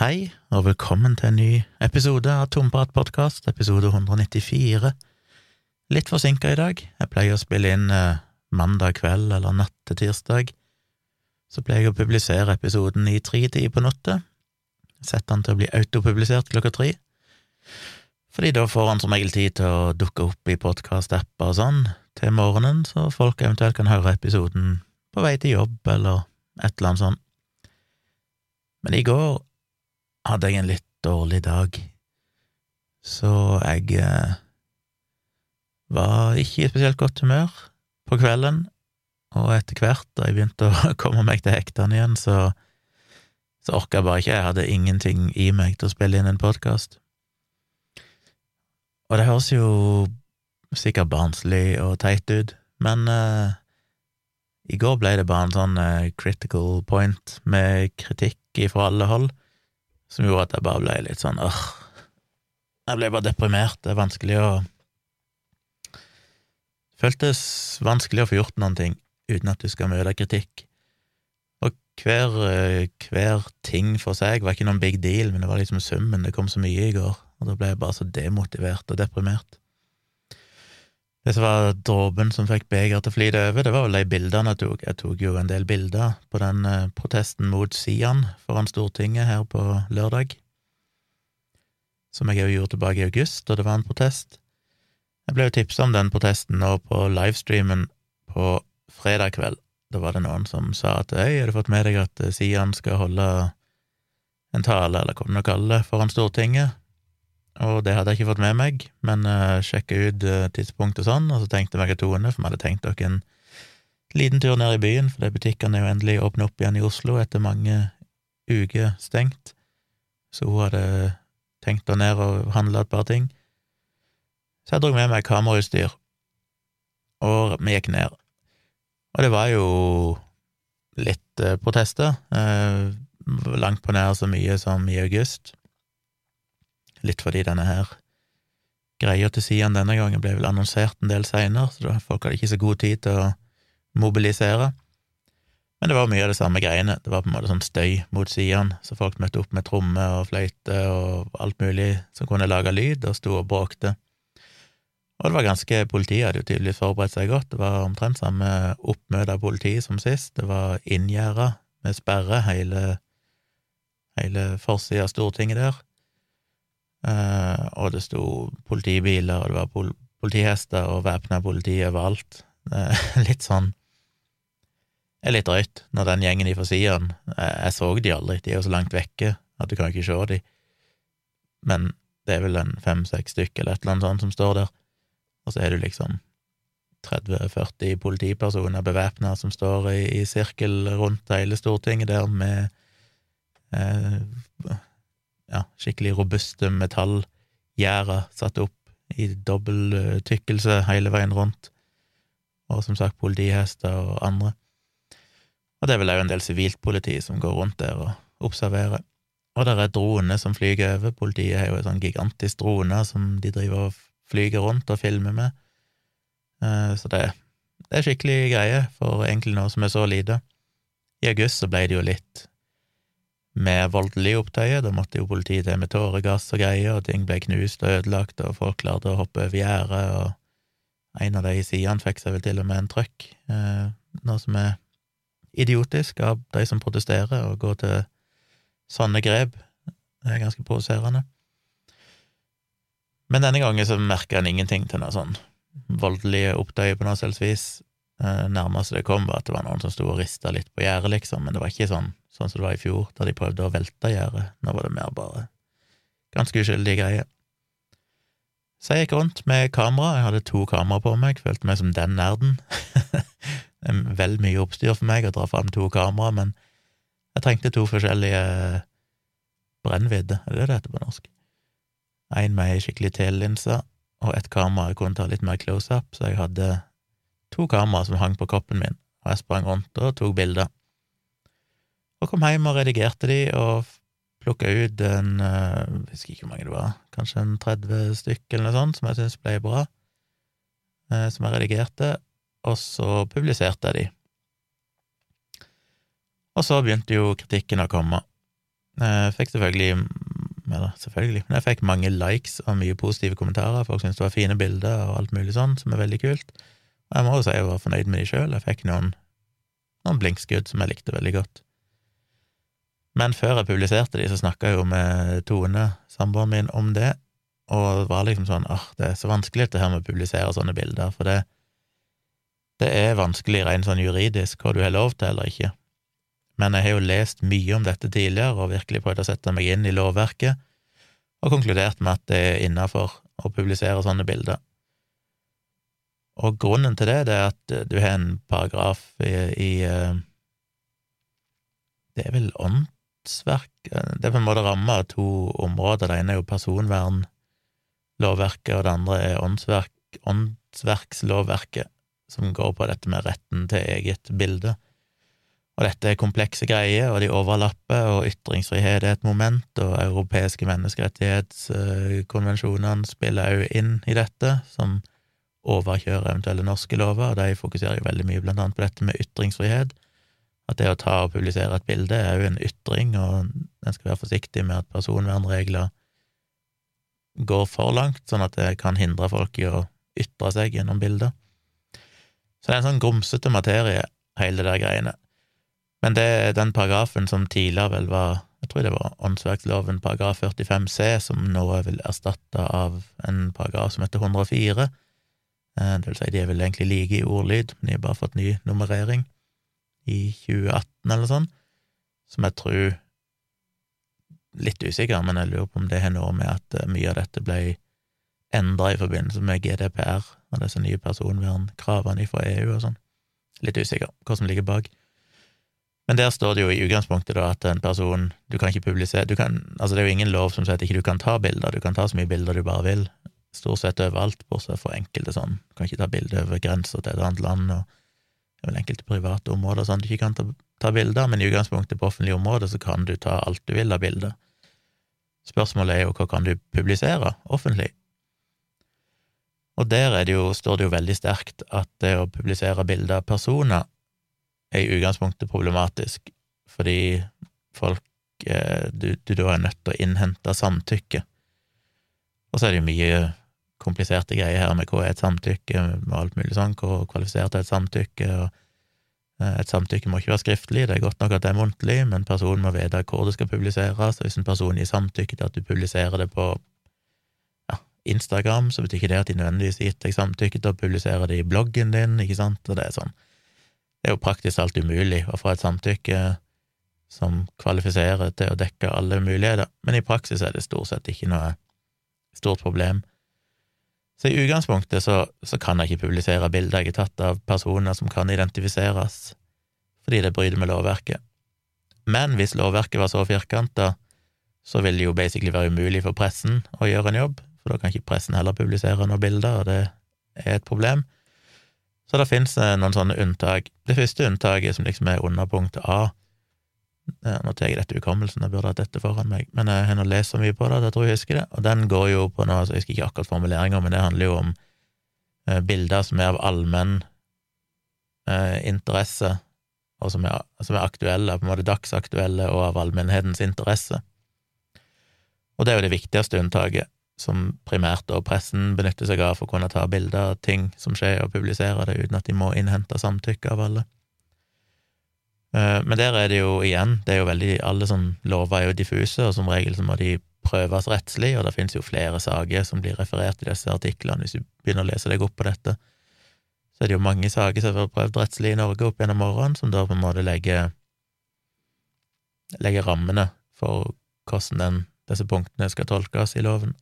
Hei, og velkommen til en ny episode av Tompratpodkast, episode 194. Litt forsinka i dag. Jeg pleier å spille inn eh, mandag kveld eller natt til tirsdag. Så pleier jeg å publisere episoden i tre-tid på natta. Setter den til å bli autopublisert klokka tre. Fordi da får han som regel tid til å dukke opp i podkast-apper og sånn til morgenen, så folk eventuelt kan høre episoden på vei til jobb eller et eller annet sånt. Men i går hadde jeg en litt dårlig dag, så jeg eh, var ikke i spesielt godt humør på kvelden, og etter hvert, da jeg begynte å komme meg til hektene igjen, så, så orka jeg bare ikke, jeg hadde ingenting i meg til å spille inn en podkast. Og det høres jo sikkert barnslig og teit ut, men eh, i går ble det bare en sånn eh, critical point med kritikk fra alle hold, som gjorde at jeg bare ble litt sånn åh, jeg ble bare deprimert. Det er vanskelig å Føltes vanskelig å få gjort noen ting uten at du skal møte kritikk. Og hver, eh, hver ting for seg var ikke noen big deal, men det var liksom summen. Det kom så mye i går, og da ble jeg bare så demotivert og deprimert. Det som var dråpen som fikk begeret til å flyte over, det var vel de bildene jeg tok. Jeg tok jo en del bilder på den eh, protesten mot Sian foran Stortinget her på lørdag, som jeg òg gjorde tilbake i august, og det var en protest. Jeg ble jo tipsa om den protesten nå på livestreamen på fredag kveld. Da var det noen som sa at hei, har du fått med deg at eh, Sian skal holde en tale, eller hva du nå kaller det, foran Stortinget? Og det hadde jeg ikke fått med meg, men uh, sjekka ut uh, tidspunktet sånn, og så tenkte meg Tone, for vi hadde tenkt dere en liten tur ned i byen, for butikkene er jo endelig åpna opp igjen i Oslo etter mange uker stengt, så hun hadde tenkt å ned og handle et par ting. Så jeg dro med meg kamerautstyr, og vi gikk ned. Og det var jo litt uh, protester, langt på nær så mye som i august. Litt fordi denne her greia til Sian denne gangen ble vel annonsert en del seinere, så folk hadde ikke så god tid til å mobilisere. Men det var mye av det samme greiene. Det var på en måte sånn støy mot Sian, så folk møtte opp med tromme og fløyte og alt mulig som kunne lage lyd, og sto og bråkte. Og det var ganske Politiet hadde jo tydeligvis forberedt seg godt. Det var omtrent samme oppmøte av politiet som sist. Det var inngjerda med sperre hele, hele forsida av Stortinget der. Uh, og det sto politibiler, og det var pol politihester og væpna politi overalt. Uh, litt sånn er litt drøyt når den gjengen ifra sidene jeg, jeg så de aldri, de er jo så langt vekke at du kan ikke se de, men det er vel en fem-seks stykker eller et eller annet sånt som står der, og så er du liksom 30-40 politipersoner bevæpna som står i, i, sirkel rundt hele Stortinget der med eh, ja, skikkelig robuste metallgjerder satt opp i dobbel tykkelse hele veien rundt, og som sagt politihester og andre. Og det er vel òg en del sivilt politi som går rundt der og observerer. Og det er droner som flyger over, politiet har jo en sånn gigantisk drone som de driver og flyger rundt og filmer med, eh, så det, det er skikkelig greie for egentlig noe som er så lite. I august så ble det jo litt med voldelig opptøyer. Da måtte jo politiet til med tåregass og greier, og ting ble knust og ødelagt, og folk klarte å hoppe over gjerdet, og en av de sidene fikk seg vel til og med en trøkk, eh, noe som er idiotisk av de som protesterer, og går til sånne grep. Det er ganske provoserende. Men denne gangen så merka en ingenting til noe sånn voldelige opptøyer på noe selvs vis. Eh, nærmest det kom, var at det var noen som sto og rista litt på gjerdet, liksom, men det var ikke sånn sånn som det var i fjor, da de prøvde å velte gjerdet. Nå var det mer bare ganske uskyldige greier. Så jeg gikk rundt med kamera, jeg hadde to kamera på meg, følte meg som den nerden. det er vel mye oppstyr for meg å dra fram to kamera, men jeg trengte to forskjellige brennvidde, er det det heter på norsk? En med ei skikkelig telelinse, og et kamera jeg kunne ta litt mer close-up, så jeg hadde to kamera som hang på kroppen min, og jeg sprang rundt og tok bilder og kom hjem og redigerte de, og plukka ut en eh, Jeg husker ikke hvor mange det var, kanskje en 30 stykk eller noe sånt, som jeg syntes ble bra, eh, som jeg redigerte, og så publiserte jeg de. Og så begynte jo kritikken å komme. Jeg fikk selvfølgelig Eller selvfølgelig, men jeg fikk mange likes og mye positive kommentarer. Folk syntes det var fine bilder og alt mulig sånn, som er veldig kult. Og jeg må jo si jeg var fornøyd med de sjøl. Jeg fikk noen, noen blinkskudd som jeg likte veldig godt. Men før jeg publiserte de, så snakka jeg jo med Tone, samboeren min, om det, og det var liksom sånn åh, det er så vanskelig dette her med å publisere sånne bilder, for det, det er vanskelig rent sånn juridisk hva du har lov til eller ikke. Men jeg har jo lest mye om dette tidligere og virkelig prøvd å sette meg inn i lovverket, og konkludert med at det er innafor å publisere sånne bilder. Og grunnen til det, det er at du har en paragraf i, i eh, Det er vel åndsverk Det er på en måte ramma av to områder. Det ene er jo personvernlovverket, og det andre er åndsverk, åndsverkslovverket, som går på dette med retten til eget bilde. Og dette er komplekse greier, og de overlapper, og ytringsfrihet er et moment, og europeiske menneskerettighetskonvensjonene spiller òg inn i dette, som overkjører eventuelle norske lover, og de fokuserer jo veldig mye blant annet på dette med ytringsfrihet. At det å ta og publisere et bilde er jo en ytring, og en skal være forsiktig med at personvernregler går for langt, sånn at det kan hindre folk i å ytre seg gjennom bilder. Så det er en sånn grumsete materie, hele det der greiene. Men det er den paragrafen som tidligere vel var jeg tror det var åndsverksloven paragraf 45c, som nå er vel erstatta av en paragraf som heter 104. Eh, det vil si, de er vel egentlig like i ordlyd, men de har bare fått ny nummerering i 2018 eller sånn, som jeg tror Litt usikker, men jeg lurer på om det har noe med at eh, mye av dette ble endra i forbindelse med GDPR og disse nye personvernkravene fra EU og sånn. Litt usikker hva som ligger bak. Men der står det jo i utgangspunktet da at en person Du kan ikke publisere du kan, Altså, det er jo ingen lov som sier at ikke du kan ta bilder. Du kan ta så mye bilder du bare vil. Stort sett overalt, bortsett fra enkelte sånn. Du kan ikke ta bilder over grensa til et annet land, og det er vel enkelte private områder sånn du ikke kan ta, ta bilder, men i utgangspunktet på offentlige områder så kan du ta alt du vil av bilder. Spørsmålet er jo hva kan du publisere offentlig? Og der det jo, står det jo veldig sterkt at det å publisere bilder av personer er i utgangspunktet problematisk, fordi folk eh, du, du, da er nødt til å innhente samtykke. Og så er det jo mye kompliserte greier her med hva er et samtykke, med alt mulig sånn, hvor kvalifisert er et samtykke, og eh, et samtykke må ikke være skriftlig, det er godt nok at det er muntlig, men personen må vite hvor det skal publiseres, og hvis en person gir samtykke til at du publiserer det på ja, Instagram, så betyr ikke det at de nødvendigvis har gitt deg samtykke til å publisere det i bloggen din, ikke sant, og det er sånn. Det er jo praktisk alt umulig å få et samtykke som kvalifiserer til å dekke alle muligheter, men i praksis er det stort sett ikke noe stort problem. Så i utgangspunktet så, så kan jeg ikke publisere bilder jeg har tatt av personer som kan identifiseres, fordi det bryter med lovverket. Men hvis lovverket var så firkanta, så vil det jo basically være umulig for pressen å gjøre en jobb, for da kan ikke pressen heller publisere noen bilder, og det er et problem. Så det finnes noen sånne unntak. Det første unntaket, som liksom er underpunkt A Nå tar jeg dette hukommelsen, jeg burde hatt dette foran meg, men jeg har nå lest så mye på det at jeg tror jeg husker det, og den går jo på noe, altså jeg husker ikke akkurat formuleringa, men det handler jo om eh, bilder som er av allmenn eh, interesse, og som er, som er, aktuelle, på en måte dagsaktuelle og av allmennhetens interesse. Og det er jo det viktigste unntaket som primært da pressen benytter seg av for å kunne ta bilder av ting som skjer, og publisere det uten at de må innhente samtykke av alle. Eh, men der er det jo igjen, det er jo veldig Alle som lover er jo diffuse, og som regel så må de prøves rettslig, og det finnes jo flere saker som blir referert i disse artiklene, hvis du begynner å lese deg opp på dette. Så er det jo mange saker som har vært prøvd rettslig i Norge opp gjennom årene, som da på en måte legger, legger rammene for hvordan den, disse punktene skal tolkes i loven.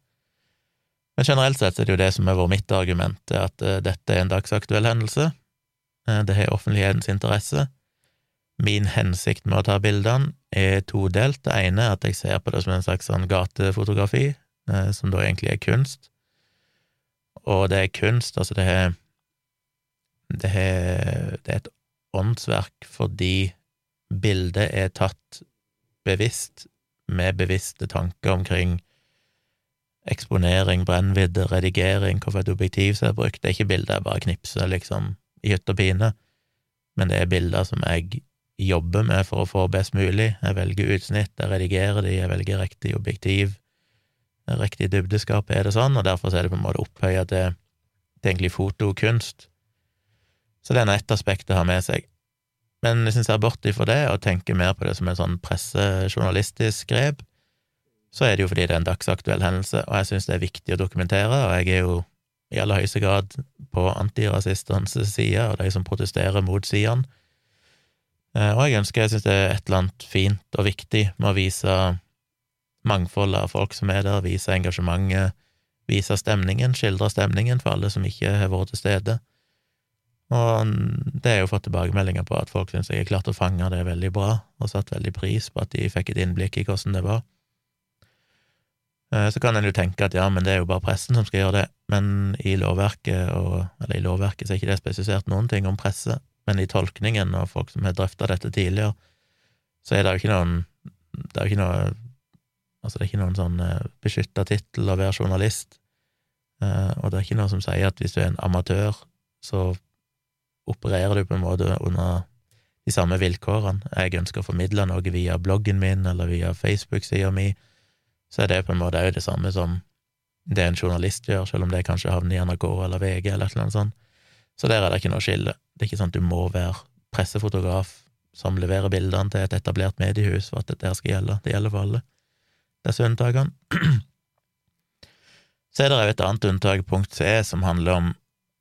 Men generelt sett er det jo det som har vært mitt argument, at uh, dette er en dagsaktuell hendelse. Uh, det har offentlighetens interesse. Min hensikt med å ta bildene er todelt. Det ene er at jeg ser på det som en slags sånn gatefotografi, eh, som da egentlig er kunst. Og det er kunst, altså det er det er, det er et åndsverk fordi bildet er tatt bevisst, med bevisste tanker omkring eksponering, brennvidde, redigering, hvilket objektiv som er brukt. Det er ikke bilder jeg bare knipser liksom i hytt og pine, men det er bilder som jeg jobber med for å få best mulig. Jeg velger utsnitt, jeg redigerer de, jeg velger riktig objektiv, riktig dybdeskap, er det sånn, og derfor er det på en måte opphøya til, til egentlig fotokunst. Så det er ett aspekt å ha med seg. Men hvis en ser bort ifra det og tenker mer på det som en sånn pressejournalistisk grep, så er det jo fordi det er en dagsaktuell hendelse, og jeg syns det er viktig å dokumentere, og jeg er jo i aller høyeste grad på antirasistenes side, og de som protesterer mot sidene. Eh, og jeg ønsker, jeg syns det er et eller annet fint og viktig med å vise mangfoldet av folk som er der, vise engasjementet, vise stemningen, skildre stemningen for alle som ikke har vært til stede. Og det jeg jo fått tilbakemeldinger på, at folk syns jeg har klart å fange det veldig bra, og satt veldig pris på at de fikk et innblikk i hvordan det var. Eh, så kan en jo tenke at ja, men det er jo bare pressen som skal gjøre det, men i lovverket, og, eller i lovverket så er ikke det spesifisert noen ting om presse, men i tolkningen og folk som har drøfta dette tidligere, så er det jo ikke noen Det er jo ikke noe Altså, det er ikke noen sånn eh, beskytta tittel å være journalist, eh, og det er ikke noe som sier at hvis du er en amatør, så opererer du på en måte under de samme vilkårene. Jeg ønsker å formidle noe via bloggen min eller via Facebook-sida mi, så er det på en måte òg det samme som det en journalist gjør, selv om det kanskje havner i NRK eller VG eller annet sånt. Så der er det ikke noe skille. Det er ikke sånn at du må være pressefotograf som leverer bildene til et etablert mediehus for at dette skal gjelde. Det gjelder for alle disse unntakene. Så er det et annet unntak, punkt C, som handler om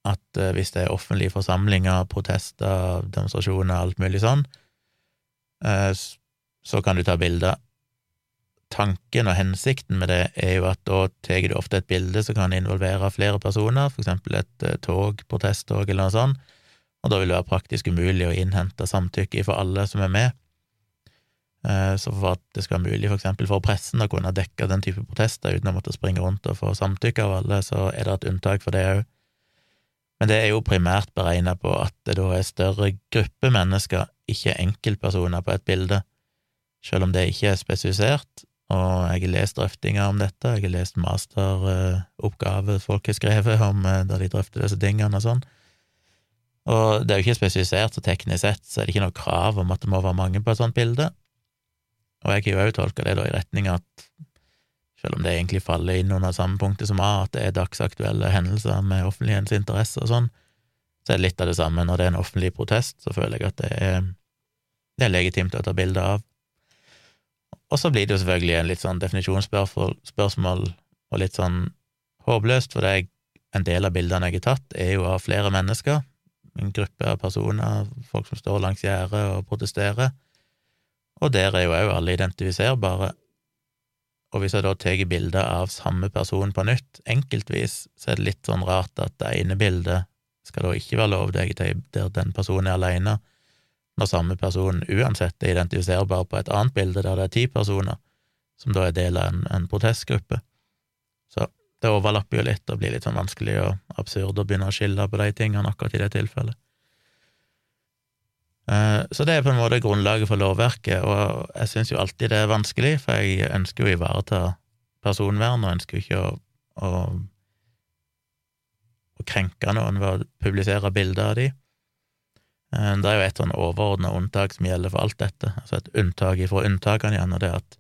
at eh, hvis det er offentlige forsamlinger, protester, demonstrasjoner, alt mulig sånn, eh, så kan du ta bilder. Tanken og hensikten med det er jo at da tar du ofte et bilde som kan involvere flere personer, for eksempel et eh, tog, protesttog eller noe sånt, og da vil det være praktisk umulig å innhente samtykke for alle som er med. Så for at det skal være mulig for eksempel for pressen å kunne dekke den type protester uten å måtte springe rundt og få samtykke av alle, så er det et unntak for det òg. Men det er jo primært beregna på at det da er større gruppe mennesker, ikke enkeltpersoner på et bilde, selv om det ikke er spesifisert, og jeg har lest drøftinger om dette, jeg har lest masteroppgave folk har skrevet om eh, da de drøfter disse tingene og sånn, og det er jo ikke spesifisert, så teknisk sett så er det ikke noe krav om at det må være mange på et sånt bilde, og jeg har jo òg tolka det da i retning at selv om det egentlig faller inn under samme punktet som A, at det er dagsaktuelle hendelser med offentlighetens interesse og sånn, så er det litt av det samme. Når det er en offentlig protest, så føler jeg at det er, det er legitimt å ta bilde av. Og så blir det jo selvfølgelig en litt sånn definisjonsspørsmål og litt sånn håpløst, for er en del av bildene jeg har tatt, er jo av flere mennesker, en gruppe av personer, folk som står langs gjerdet og protesterer, og der er jo òg alle identifiserbare, og hvis jeg da tar bilder av samme person på nytt, enkeltvis, så er det litt sånn rart at det ene bildet skal da ikke være lov der den personen er alene, når samme person uansett er identifiserbar på et annet bilde der det er ti personer, som da er del av en, en protestgruppe. Så det overlapper jo litt og blir litt sånn vanskelig og absurd å begynne å skille på de tingene akkurat i det tilfellet. Eh, så det er på en måte grunnlaget for lovverket, og jeg syns jo alltid det er vanskelig, for jeg ønsker jo å ivareta personvern, og ønsker jo ikke å, å, å krenke noen ved å publisere bilder av de. Eh, det er jo et sånn overordna unntak som gjelder for alt dette, altså et unntak ifra unntakene igjen, og det at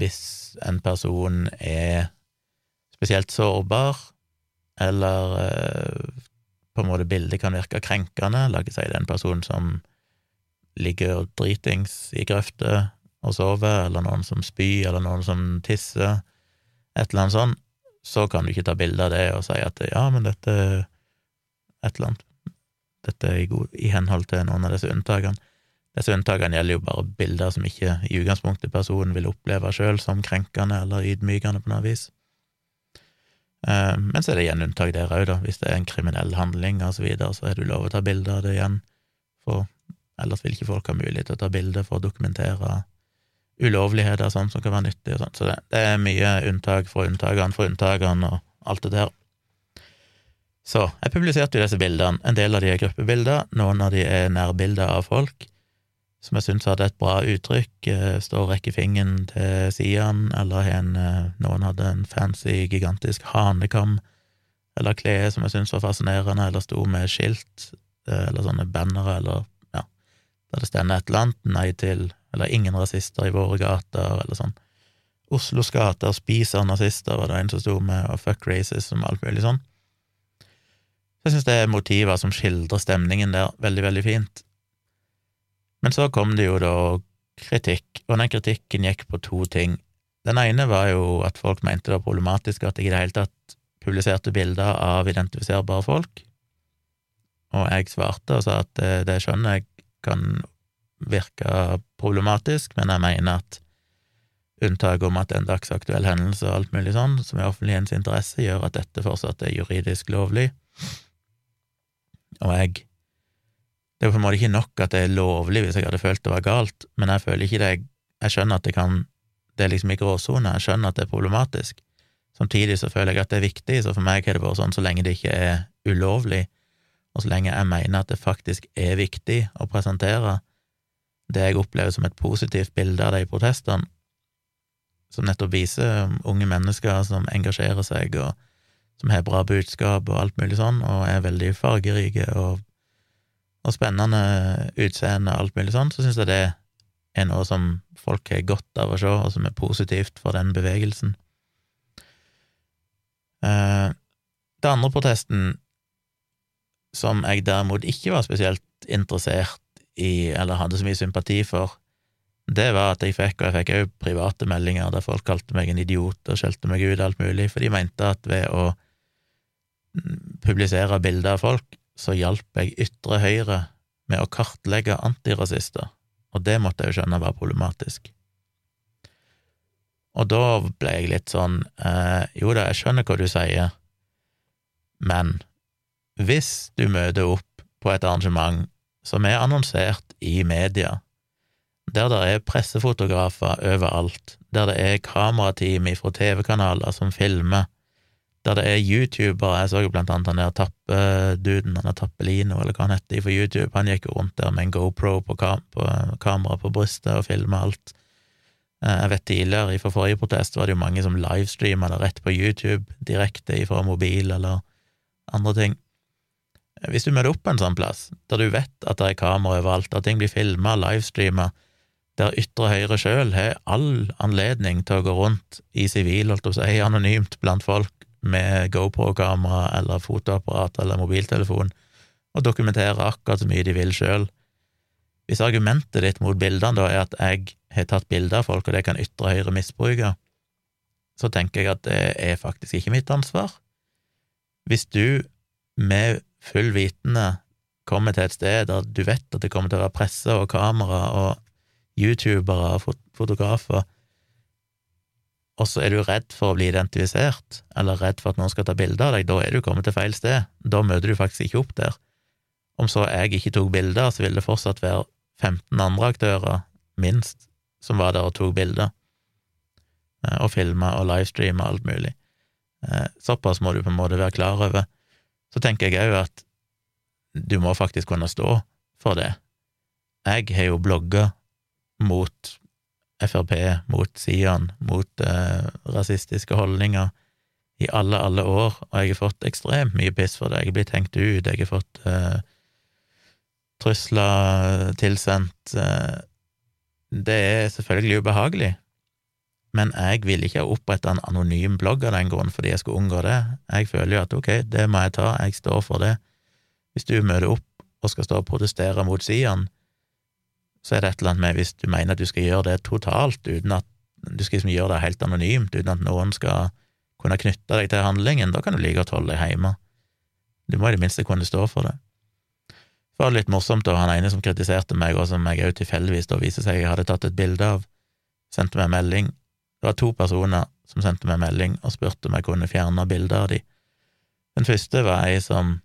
hvis en person er spesielt sårbar, eller eh, på en måte bildet kan virke krenkende, la oss si det er en person som ligger dritings i grøfter og sover, eller noen som spyr, eller noen som tisser, et eller annet sånt, så kan du ikke ta bilde av det og si at ja, men dette er et eller annet Dette i, god, i henhold til noen av disse unntakene. Disse unntakene gjelder jo bare bilder som ikke i utgangspunktet personen vil oppleve sjøl som krenkende eller ydmykende på noe vis. Eh, men så er det igjen unntak der òg, da. Hvis det er en kriminell handling og så videre, så er du lov å ta bilde av det igjen for Ellers vil ikke folk ha mulighet til å ta bilder for å dokumentere ulovligheter og sånt som kan være nyttig og sånn. Så det, det, er mye unntak fra unntakene fra unntakene og alt det der. Så jeg publiserte jo disse bildene. En del av de er gruppebilder, noen av de er nærbilder av folk som jeg syntes hadde et bra uttrykk. Eh, står og rekker fingeren til sidene, eller en, eh, noen hadde en fancy, gigantisk hanekam eller klede som jeg syntes var fascinerende, eller sto med skilt eh, eller sånne bannere eller ja, der det stender et eller annet nei til eller ingen rasister i våre gater, eller sånn. Oslos gater spiser nazister, var det en som sto med, og fuck racism og alt mulig sånn. Så jeg synes det er motiver som skildrer stemningen der veldig, veldig fint. Men så kom det jo da kritikk, og den kritikken gikk på to ting. Den ene var jo at folk mente det var problematisk at jeg i det hele tatt publiserte bilder av identifiserbare folk, og jeg svarte og sa at det, det skjønner jeg kan virke problematisk, men jeg mener at unntaket om at en dagsaktuell hendelse og alt mulig sånn, som er offentlighetens interesse, gjør at dette fortsatt er juridisk lovlig. Og jeg Det er på en måte ikke nok at det er lovlig hvis jeg hadde følt det var galt, men jeg føler ikke det Jeg skjønner at det kan Det er liksom i gråsone, jeg skjønner at det er problematisk. Samtidig så føler jeg at det er viktig, så for meg har det vært sånn så lenge det ikke er ulovlig, og så lenge jeg mener at det faktisk er viktig å presentere det jeg opplever som et positivt bilde av de protestene, som nettopp viser unge mennesker som engasjerer seg, og som har bra budskap og alt mulig sånn, og er veldig fargerike og, og spennende utseende og alt mulig sånn, så syns jeg det er noe som folk har godt av å se, og som er positivt for den bevegelsen. Eh, det andre protesten, som jeg derimot ikke var spesielt interessert i, eller hadde så mye sympati for, det var at jeg fikk, og jeg fikk òg private meldinger der folk kalte meg en idiot og skjelte meg ut alt mulig, for de mente at ved å publisere bilder av folk, så hjalp jeg ytre høyre med å kartlegge antirasister, og det måtte jeg jo skjønne var problematisk. Og da ble jeg litt sånn eh, jo da, jeg skjønner hva du sier, men hvis du møter opp på et arrangement som er annonsert i media, der det er pressefotografer overalt, der det er kamerateam fra TV-kanaler som filmer, der det er youtubere Jeg så jo blant annet han der tappeduden, han der Tappelino, eller hva han heter, for YouTube, han gikk jo rundt der med en GoPro på, kam på kamera på brystet og filma alt. Eh, jeg vet tidligere, fra forrige protest, var det jo mange som livestreama det rett på YouTube, direkte ifra mobil eller andre ting. Hvis du møter opp på en sånn plass, der du vet at det er kamera overalt, at ting blir filma, livestreama, der ytre høyre sjøl har all anledning til å gå rundt i sivil, holdt jeg på å si, anonymt blant folk med GoPro-kamera eller fotoapparat eller mobiltelefon, og dokumentere akkurat så mye de vil sjøl. Hvis argumentet ditt mot bildene da er at jeg har tatt bilder av folk, og det kan ytre høyre misbruke, så tenker jeg at det er faktisk ikke mitt ansvar. Hvis du med full vitende kommer til et sted der du vet at det kommer til å være presse og kamera og youtubere og fotografer, og så er du redd for å bli identifisert, eller redd for at noen skal ta bilde av deg, da er du kommet til feil sted. Da møter du faktisk ikke opp der. Om så jeg ikke tok bilder, så vil det fortsatt være 15 andre aktører, minst, som var der og tok bilder, eh, og filma og livestreama alt mulig. Eh, såpass må du på en måte være klar over. Så tenker jeg òg at du må faktisk kunne stå for det. Jeg har jo blogga mot Frp, mot Sian, mot eh, rasistiske holdninger i alle, alle år, og jeg har fått ekstremt mye piss for det. Jeg har blitt hengt ut, jeg har fått eh, trusler tilsendt. Eh, det er selvfølgelig ubehagelig, men jeg vil ikke ha oppretta en anonym blogg av den grunn fordi jeg skulle unngå det. Jeg føler jo at ok, det må jeg ta, jeg står for det. Hvis du møter opp og skal stå og protestere mot Sian, så er det et eller annet med hvis du mener at du skal gjøre det totalt, uten at du skal liksom gjøre det helt anonymt, uten at noen skal kunne knytte deg til handlingen, da kan du like godt holde deg hjemme. Du må i det minste kunne stå for det. Det var litt morsomt, og han ene som kritiserte meg, og som jeg òg tilfeldigvis da viser seg jeg hadde tatt et bilde av, sendte meg melding det var to personer som sendte meg melding og spurte om jeg kunne fjerne bilder av de. Den første var ei som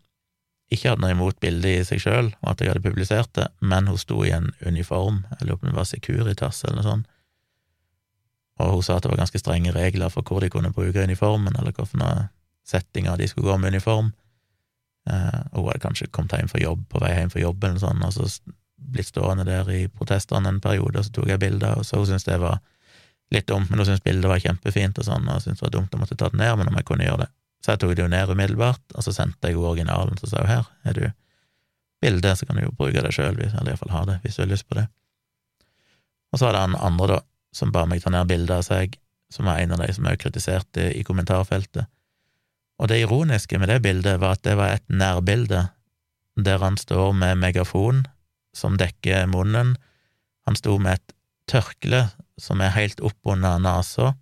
ikke hadde noe imot bildet i seg sjøl, og at jeg hadde publisert det, men hun sto i en uniform, jeg lurer på om det var Securitas eller noe sånt, og hun sa at det var ganske strenge regler for hvor de kunne bruke uniformen, eller hvilke settinger de skulle gå med uniform. Eh, og hun hadde kanskje kommet hjem fra jobb, på vei hjem fra jobben eller sånt, og så blitt stående der i protestene en periode, og så tok jeg bilder, og så hun syntes det var litt dumt, men hun syntes bildet var kjempefint og sånn, og syntes det var dumt å måtte ta det ned, men om jeg kunne gjøre det. Så jeg tok det jo ned umiddelbart, og så sendte jeg originalen, så sa hun her er du. bilde, så kan du jo bruke det sjøl, eller iallfall ha det, hvis du har lyst på det. Og så var det han andre, da, som ba meg ta ned bilde av seg, som var en av de som òg kritiserte i kommentarfeltet. Og det ironiske med det bildet var at det var et nærbilde, der han står med megafon som dekker munnen. Han sto med et tørkle som er helt opp under nesa,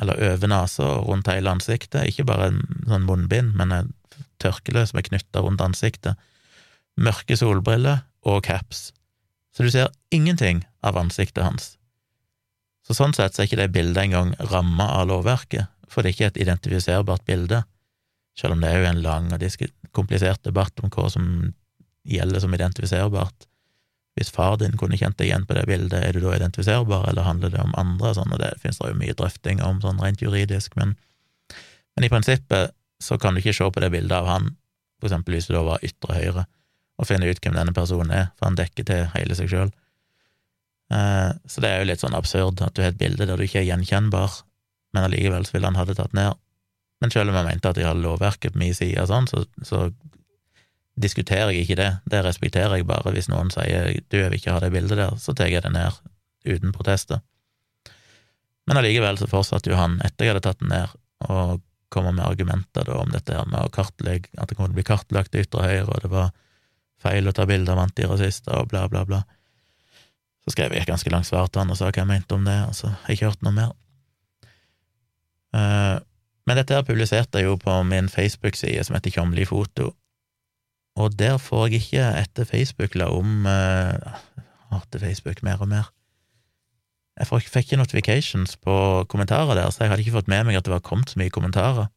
eller over nesa og rundt hele ansiktet, ikke bare en sånn munnbind, men et tørkle som er knytta rundt ansiktet, mørke solbriller og caps, så du ser ingenting av ansiktet hans. Så sånn sett så er ikke det bildet engang ramma av lovverket, for det er ikke et identifiserbart bilde, selv om det er jo en lang og komplisert debatt om hva som gjelder som identifiserbart. Hvis far din kunne kjent deg igjen på det bildet, er du da identifiserbar, eller handler det om andre? Sånn, og det finnes det jo mye drøfting om sånn rent juridisk, men, men i prinsippet så kan du ikke se på det bildet av han, for eksempel hvis du da var ytre høyre, og finne ut hvem denne personen er, for han dekker til hele seg sjøl. Eh, så det er jo litt sånn absurd at du har et bilde der du ikke er gjenkjennbar, men allikevel så ville han ha det tatt ned. Men selv om jeg mente at de hadde lovverket på min side, sånn, så, så diskuterer jeg ikke det, det respekterer jeg bare. Hvis noen sier du, jeg vil ikke ha det bildet der, så tar jeg det ned uten protester. Men allikevel så fortsatte jo han, etter jeg hadde tatt den ned, og komme med argumenter da om dette her med å kartlegge, at det kunne bli kartlagt ytre høyre, og det var feil å ta bilde av antirasister, og bla, bla, bla. Så skrev jeg et ganske langt svar til han og sa hva jeg mente om det, og så har jeg ikke hørt noe mer. Uh, men dette her publiserte jeg jo på min Facebook-side som heter Tjomli foto, og der får jeg ikke, etter Facebook la om eh, Hater Facebook mer og mer. Jeg fikk ikke notifications på kommentarer der, så jeg hadde ikke fått med meg at det var kommet så mye kommentarer.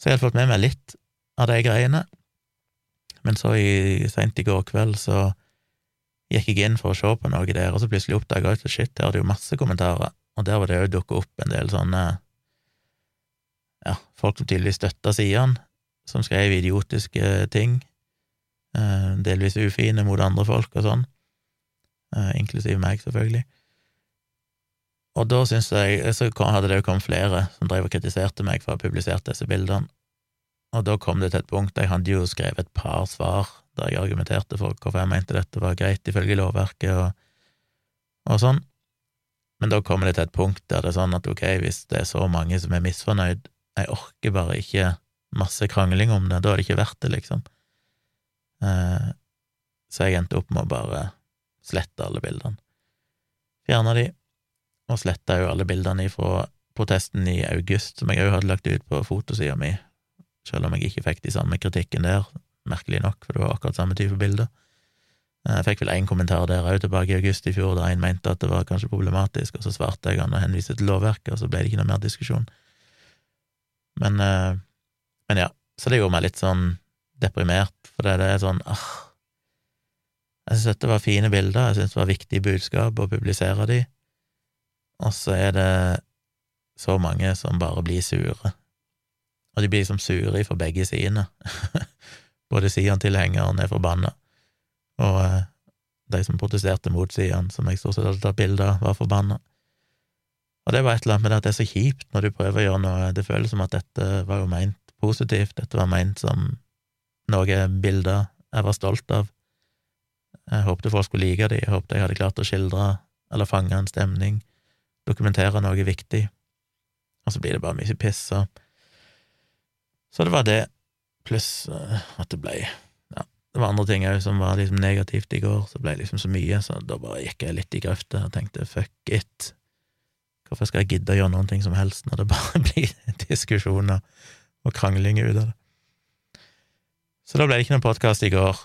Så jeg hadde fått med meg litt av de greiene, men så seint i går kveld så gikk jeg inn for å se på noe der, og så plutselig oppdaga jeg at shit, der er det jo masse kommentarer, og der var det òg dukka opp en del sånne ja, folk som tydeligvis støtta sidene, som skrev idiotiske ting, eh, delvis ufine mot andre folk og sånn, eh, inklusiv meg, selvfølgelig. Og da syns jeg Så hadde det jo kommet flere som drev og kritiserte meg for å ha publisert disse bildene, og da kom det til et punkt Jeg hadde jo skrevet et par svar der jeg argumenterte for hvorfor jeg mente dette var greit ifølge lovverket og, og sånn, men da kommer det til et punkt der det er sånn at ok, hvis det er så mange som er misfornøyd, jeg orker bare ikke masse krangling om det, da er det ikke verdt det, liksom. Eh, så jeg endte opp med å bare slette alle bildene. Fjerna de, og sletta jo alle bildene fra protesten i august, som jeg òg hadde lagt ut på fotosida mi, selv om jeg ikke fikk de samme kritikken der, merkelig nok, for det var akkurat samme type bilder. Eh, jeg fikk vel én kommentar der òg tilbake i august i fjor, der en mente at det var kanskje problematisk, og så svarte jeg han og henviste til lovverket, og så ble det ikke noe mer diskusjon. Men eh, men ja, så det gjorde meg litt sånn deprimert, for det er sånn ah, Jeg synes dette var fine bilder, jeg synes det var viktige budskap å publisere de, og så er det så mange som bare blir sure. Og de blir liksom sure for begge sidene. Både Sian-tilhengeren er forbanna, og eh, de som protesterte mot Sian, som jeg stort sett hadde tatt bilde av, var forbanna. Og det var et eller annet med det at det er så kjipt når du prøver å gjøre noe, det føles som at dette var jo meint positivt. Dette var ment som noe bilder jeg var stolt av. Jeg håpte folk skulle like de, jeg håpte jeg hadde klart å skildre eller fange en stemning, dokumentere noe viktig, og så blir det bare mye piss, så Så det var det, pluss uh, at det ble Ja, det var andre ting òg som var liksom negativt i går, så det ble liksom så mye, så da bare gikk jeg litt i grøfta og tenkte fuck it. Hvorfor skal jeg gidde å gjøre noen ting som helst når det bare blir diskusjoner og kranglinger ut av det. Så da ble det ikke noen podkast i går.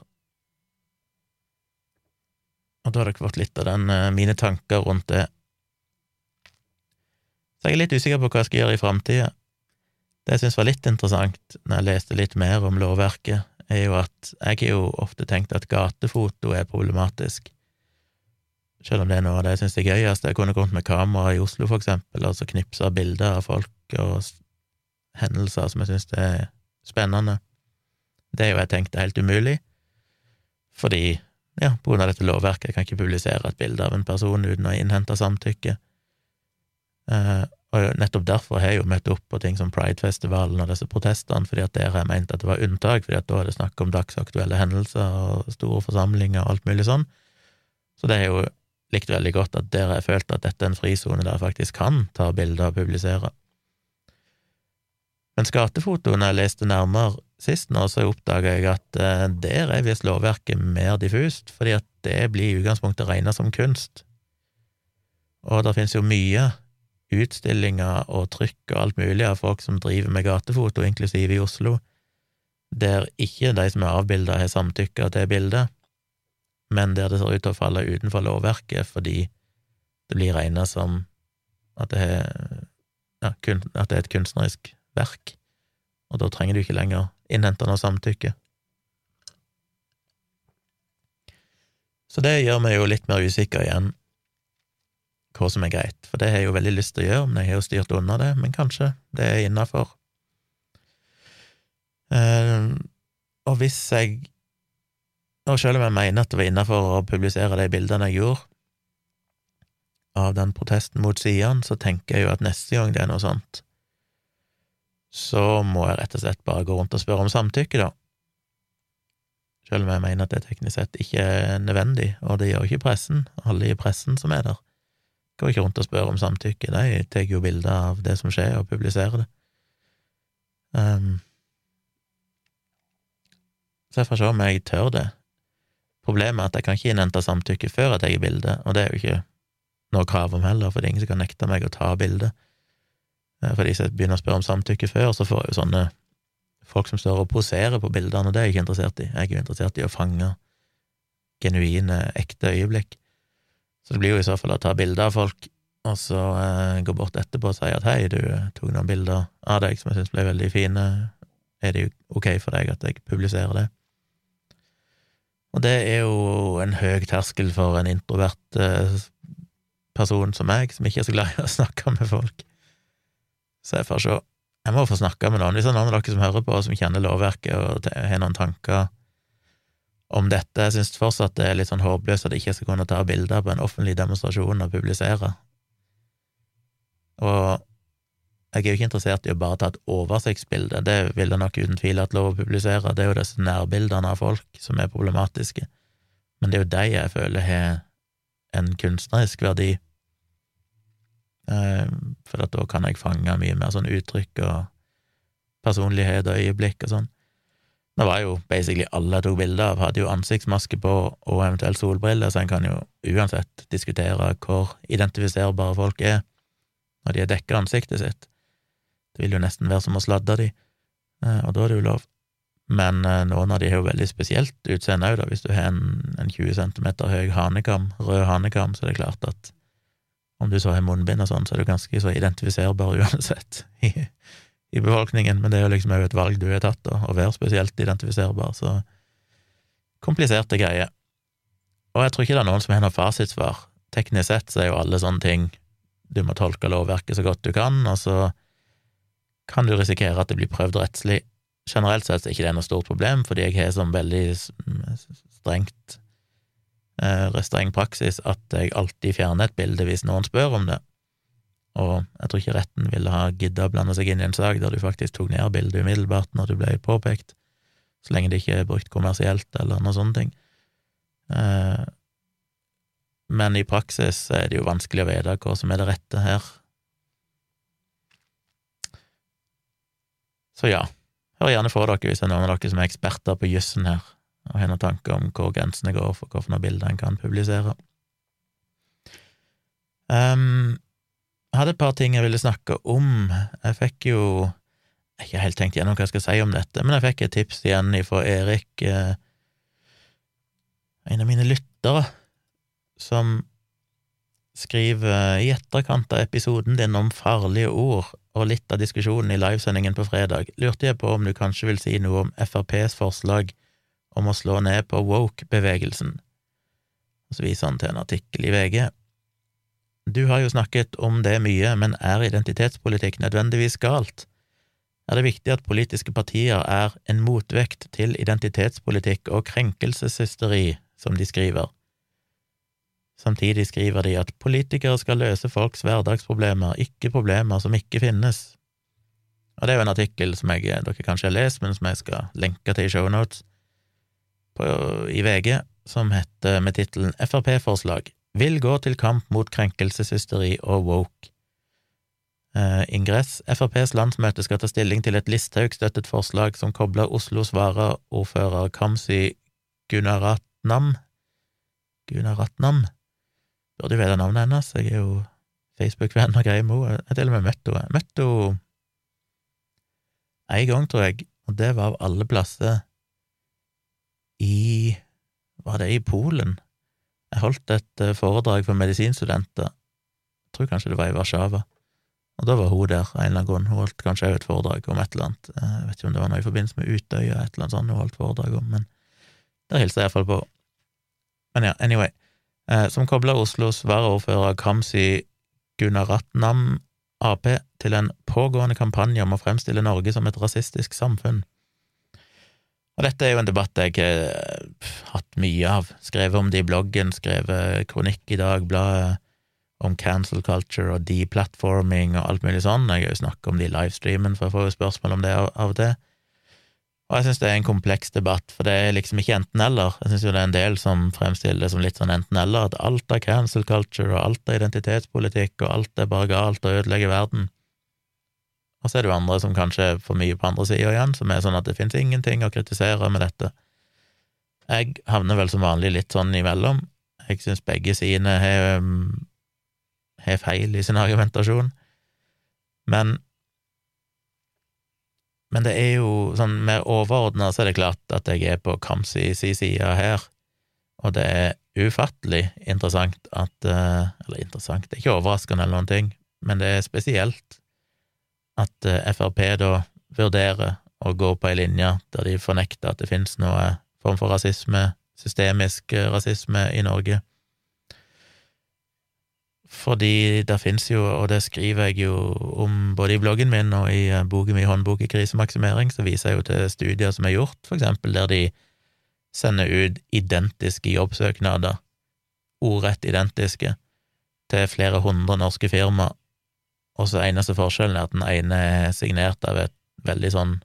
Og da har dere fått litt av den, eh, mine tanker rundt det. Så jeg er litt usikker på hva jeg skal gjøre i framtida. Det jeg syns var litt interessant når jeg leste litt mer om lovverket, er jo at jeg har jo ofte tenkt at gatefoto er problematisk. Selv om det er noe av det jeg syns er gøyest. Jeg kunne kommet med kamera i Oslo, for eksempel, og så knipsa bilder av folk og hendelser som jeg syns er spennende. Det er jo jeg tenkte helt umulig, fordi, ja, på grunn av dette lovverket, jeg kan ikke publisere et bilde av en person uten å innhente samtykke. Uh, og nettopp derfor har jeg jo møtt opp på ting som Pridefestivalen og disse protestene, fordi at der har jeg ment at det var unntak, fordi at da er det snakk om dagsaktuelle hendelser og store forsamlinger og alt mulig sånn. Så det jeg jo likt veldig godt at der har jeg følt at dette er en frisone der jeg faktisk kan ta bilder og publisere. Mens gatefotoen jeg leste nærmere sist nå, så oppdaga jeg at eh, der er visst lovverket mer diffust, fordi at det blir i utgangspunktet regna som kunst. Og det finnes jo mye utstillinger og trykk og alt mulig av folk som driver med gatefoto, inklusive i Oslo, der ikke de som er avbilda, har samtykka til bildet, men der det ser ut til å falle utenfor lovverket fordi det blir regna som at det, er, ja, at det er et kunstnerisk verk, og da trenger du ikke lenger innhente noe samtykke. Så det gjør meg jo litt mer usikker igjen hva som er greit, for det har jeg jo veldig lyst til å gjøre, men jeg har jo styrt unna det, men kanskje det er innafor. Uh, og hvis jeg Og selv om jeg mener at det var innafor å publisere de bildene jeg gjorde av den protesten mot Sian, så tenker jeg jo at neste gang det er noe sånt, så må jeg rett og slett bare gå rundt og spørre om samtykke, da. Selv om jeg mener at det teknisk sett ikke er nødvendig, og det gjør ikke pressen, alle i pressen som er der. Går ikke rundt og spør om samtykke, de tar jo bilder av det som skjer, og publiserer det. Um, så jeg får se om jeg tør det. Problemet er at jeg kan ikke innhente samtykke før jeg tar bilde, og det er jo ikke noe krav om heller, for det er ingen som kan nekte meg å ta bilde. Eh, for hvis jeg begynner å spørre om samtykke før, så får jeg jo sånne folk som står og poserer på bildene, og det er jeg ikke interessert i. Jeg er jo interessert i å fange genuine, ekte øyeblikk. Så det blir jo i så fall å ta bilder av folk, og så eh, gå bort etterpå og si at hei, du tok noen bilder av deg som jeg syns ble veldig fine, er det jo ok for deg at jeg publiserer det? Og det er jo en høy terskel for en introvert eh, person som meg, som ikke er så glad i å snakke med folk. Så jeg får se. Jeg må få snakke med noen. Hvis det er noen av dere som hører på, som kjenner lovverket og har noen tanker om dette Jeg synes fortsatt det er litt sånn håpløst at jeg ikke skal kunne ta bilder på en offentlig demonstrasjon og publisere. Og jeg er jo ikke interessert i å bare ta et oversiktsbilde, det vil jeg nok uten tvil hatt lov å publisere, det er jo disse nærbildene av folk som er problematiske, men det er jo de jeg føler har en kunstnerisk verdi, for da kan jeg fange mye mer sånn uttrykk og personlighet og øyeblikk og sånn. Det var jo basically alle jeg tok bilde av, hadde jo ansiktsmaske på og eventuelt solbriller, så en kan jo uansett diskutere hvor identifiserbare folk er når de har dekka ansiktet sitt. Det vil jo nesten være som å sladde de, eh, og da er det jo lov. Men eh, noen av de har jo veldig spesielt utseende òg. Hvis du har en, en 20 cm høy hanekam, rød hanekam, så er det klart at om du så har munnbind og sånn, så er du ganske så identifiserbar uansett i, i befolkningen, men det er jo liksom òg et valg du har tatt, da, å være spesielt identifiserbar, så kompliserte greier. Og jeg tror ikke det er noen som har noe fasitsvar. Teknisk sett så er jo alle sånne ting du må tolke lovverket så godt du kan, og så kan du risikere at det blir prøvd rettslig. Generelt sett er det ikke noe stort problem, fordi jeg har sånn veldig strengt eh, streng praksis at jeg alltid fjerner et bilde hvis noen spør om det, og jeg tror ikke retten ville ha gidda å blande seg inn i en sak der du faktisk tok ned bildet umiddelbart når du ble påpekt, så lenge det ikke er brukt kommersielt eller noen sånne ting. Eh, men i praksis er det jo vanskelig å vite hva som er det rette her. Så ja, hør gjerne fra dere hvis det er noen av dere som er eksperter på jussen her og har noen tanker om hvor grensene går for hvilke bilder en kan publisere. Um, jeg hadde et par ting jeg ville snakke om. Jeg fikk jo Jeg har ikke helt tenkt gjennom hva jeg skal si om dette, men jeg fikk et tips igjen fra Erik, eh, en av mine lyttere, som skriver i etterkant av episoden din om farlige ord og litt av diskusjonen i livesendingen på fredag, lurte jeg på om du kanskje vil si noe om FrPs forslag om å slå ned på woke-bevegelsen. Og så viser han til en artikkel i VG. Du har jo snakket om det mye, men er identitetspolitikk nødvendigvis galt? Er det viktig at politiske partier er en motvekt til identitetspolitikk og krenkelseshysteri, som de skriver? Samtidig skriver de at politikere skal løse folks hverdagsproblemer, ikke problemer som ikke finnes. Og det er jo en artikkel som jeg, dere kanskje har lest, men som jeg skal lenke til i shownotes i VG, som heter med tittelen Frp-forslag vil gå til kamp mot krenkelseshysteri og woke. Eh, ingress FrPs landsmøte skal ta stilling til et Listhaug-støttet forslag som kobler Oslos varaordfører Kamzy Gunaratnam Gunaratnam Burde jo vite navnet hennes, jeg er jo Facebook-venn og greier med henne. Jeg til og med møtt henne. Møtte henne én gang, tror jeg, og det var av alle plasser i Var det i Polen? Jeg holdt et eh, foredrag for medisinstudenter, jeg tror kanskje det var i Warszawa, og da var hun der en eller annen grunn. Hun holdt kanskje også et foredrag om et eller annet, eh, jeg vet ikke om det var noe i forbindelse med Utøya, et eller annet sånt hun holdt foredrag om, men der hilste jeg iallfall på. Men ja, anyway, eh, som kobler Oslos varaordfører Kamzy Gunaratnam Ap til en pågående kampanje om å fremstille Norge som et rasistisk samfunn. Og dette er jo en debatt jeg har eh, hatt mye av, skrevet om det i bloggen, skrevet kronikk i Dagbladet om cancel culture og deplatforming og alt mulig sånn. Jeg har jo snakket om det i livestreamen, for jeg får jo spørsmål om det av og til. Og jeg synes det er en kompleks debatt, for det er liksom ikke enten-eller. Jeg synes jo det er en del som fremstiller det som litt sånn enten-eller, at alt er cancel culture, og alt er identitetspolitikk, og alt er bare galt og ødelegger verden. Og så er det jo andre som kanskje er for mye på andre sida igjen, som er sånn at det finnes ingenting å kritisere med dette. Jeg havner vel som vanlig litt sånn imellom. Jeg syns begge sine har, um, feil i sin argumentasjon, men men det er jo sånn mer overordna, så er det klart at jeg er på Kamzy si side her, og det er ufattelig interessant at eh, Eller interessant, det er ikke overraskende eller noen ting, men det er spesielt at eh, Frp da vurderer å gå på ei linje der de fornekter at det finnes noe form for rasisme, systemisk eh, rasisme, i Norge. Fordi det finnes jo, og det skriver jeg jo om både i bloggen min og i eh, boken min Håndbok i krisemaksimering, så viser jeg jo til studier som er gjort, for eksempel der de sender ut identiske jobbsøknader, ordrett identiske, til flere hundre norske firmaer, og så eneste forskjellen er at den ene er signert av et veldig sånn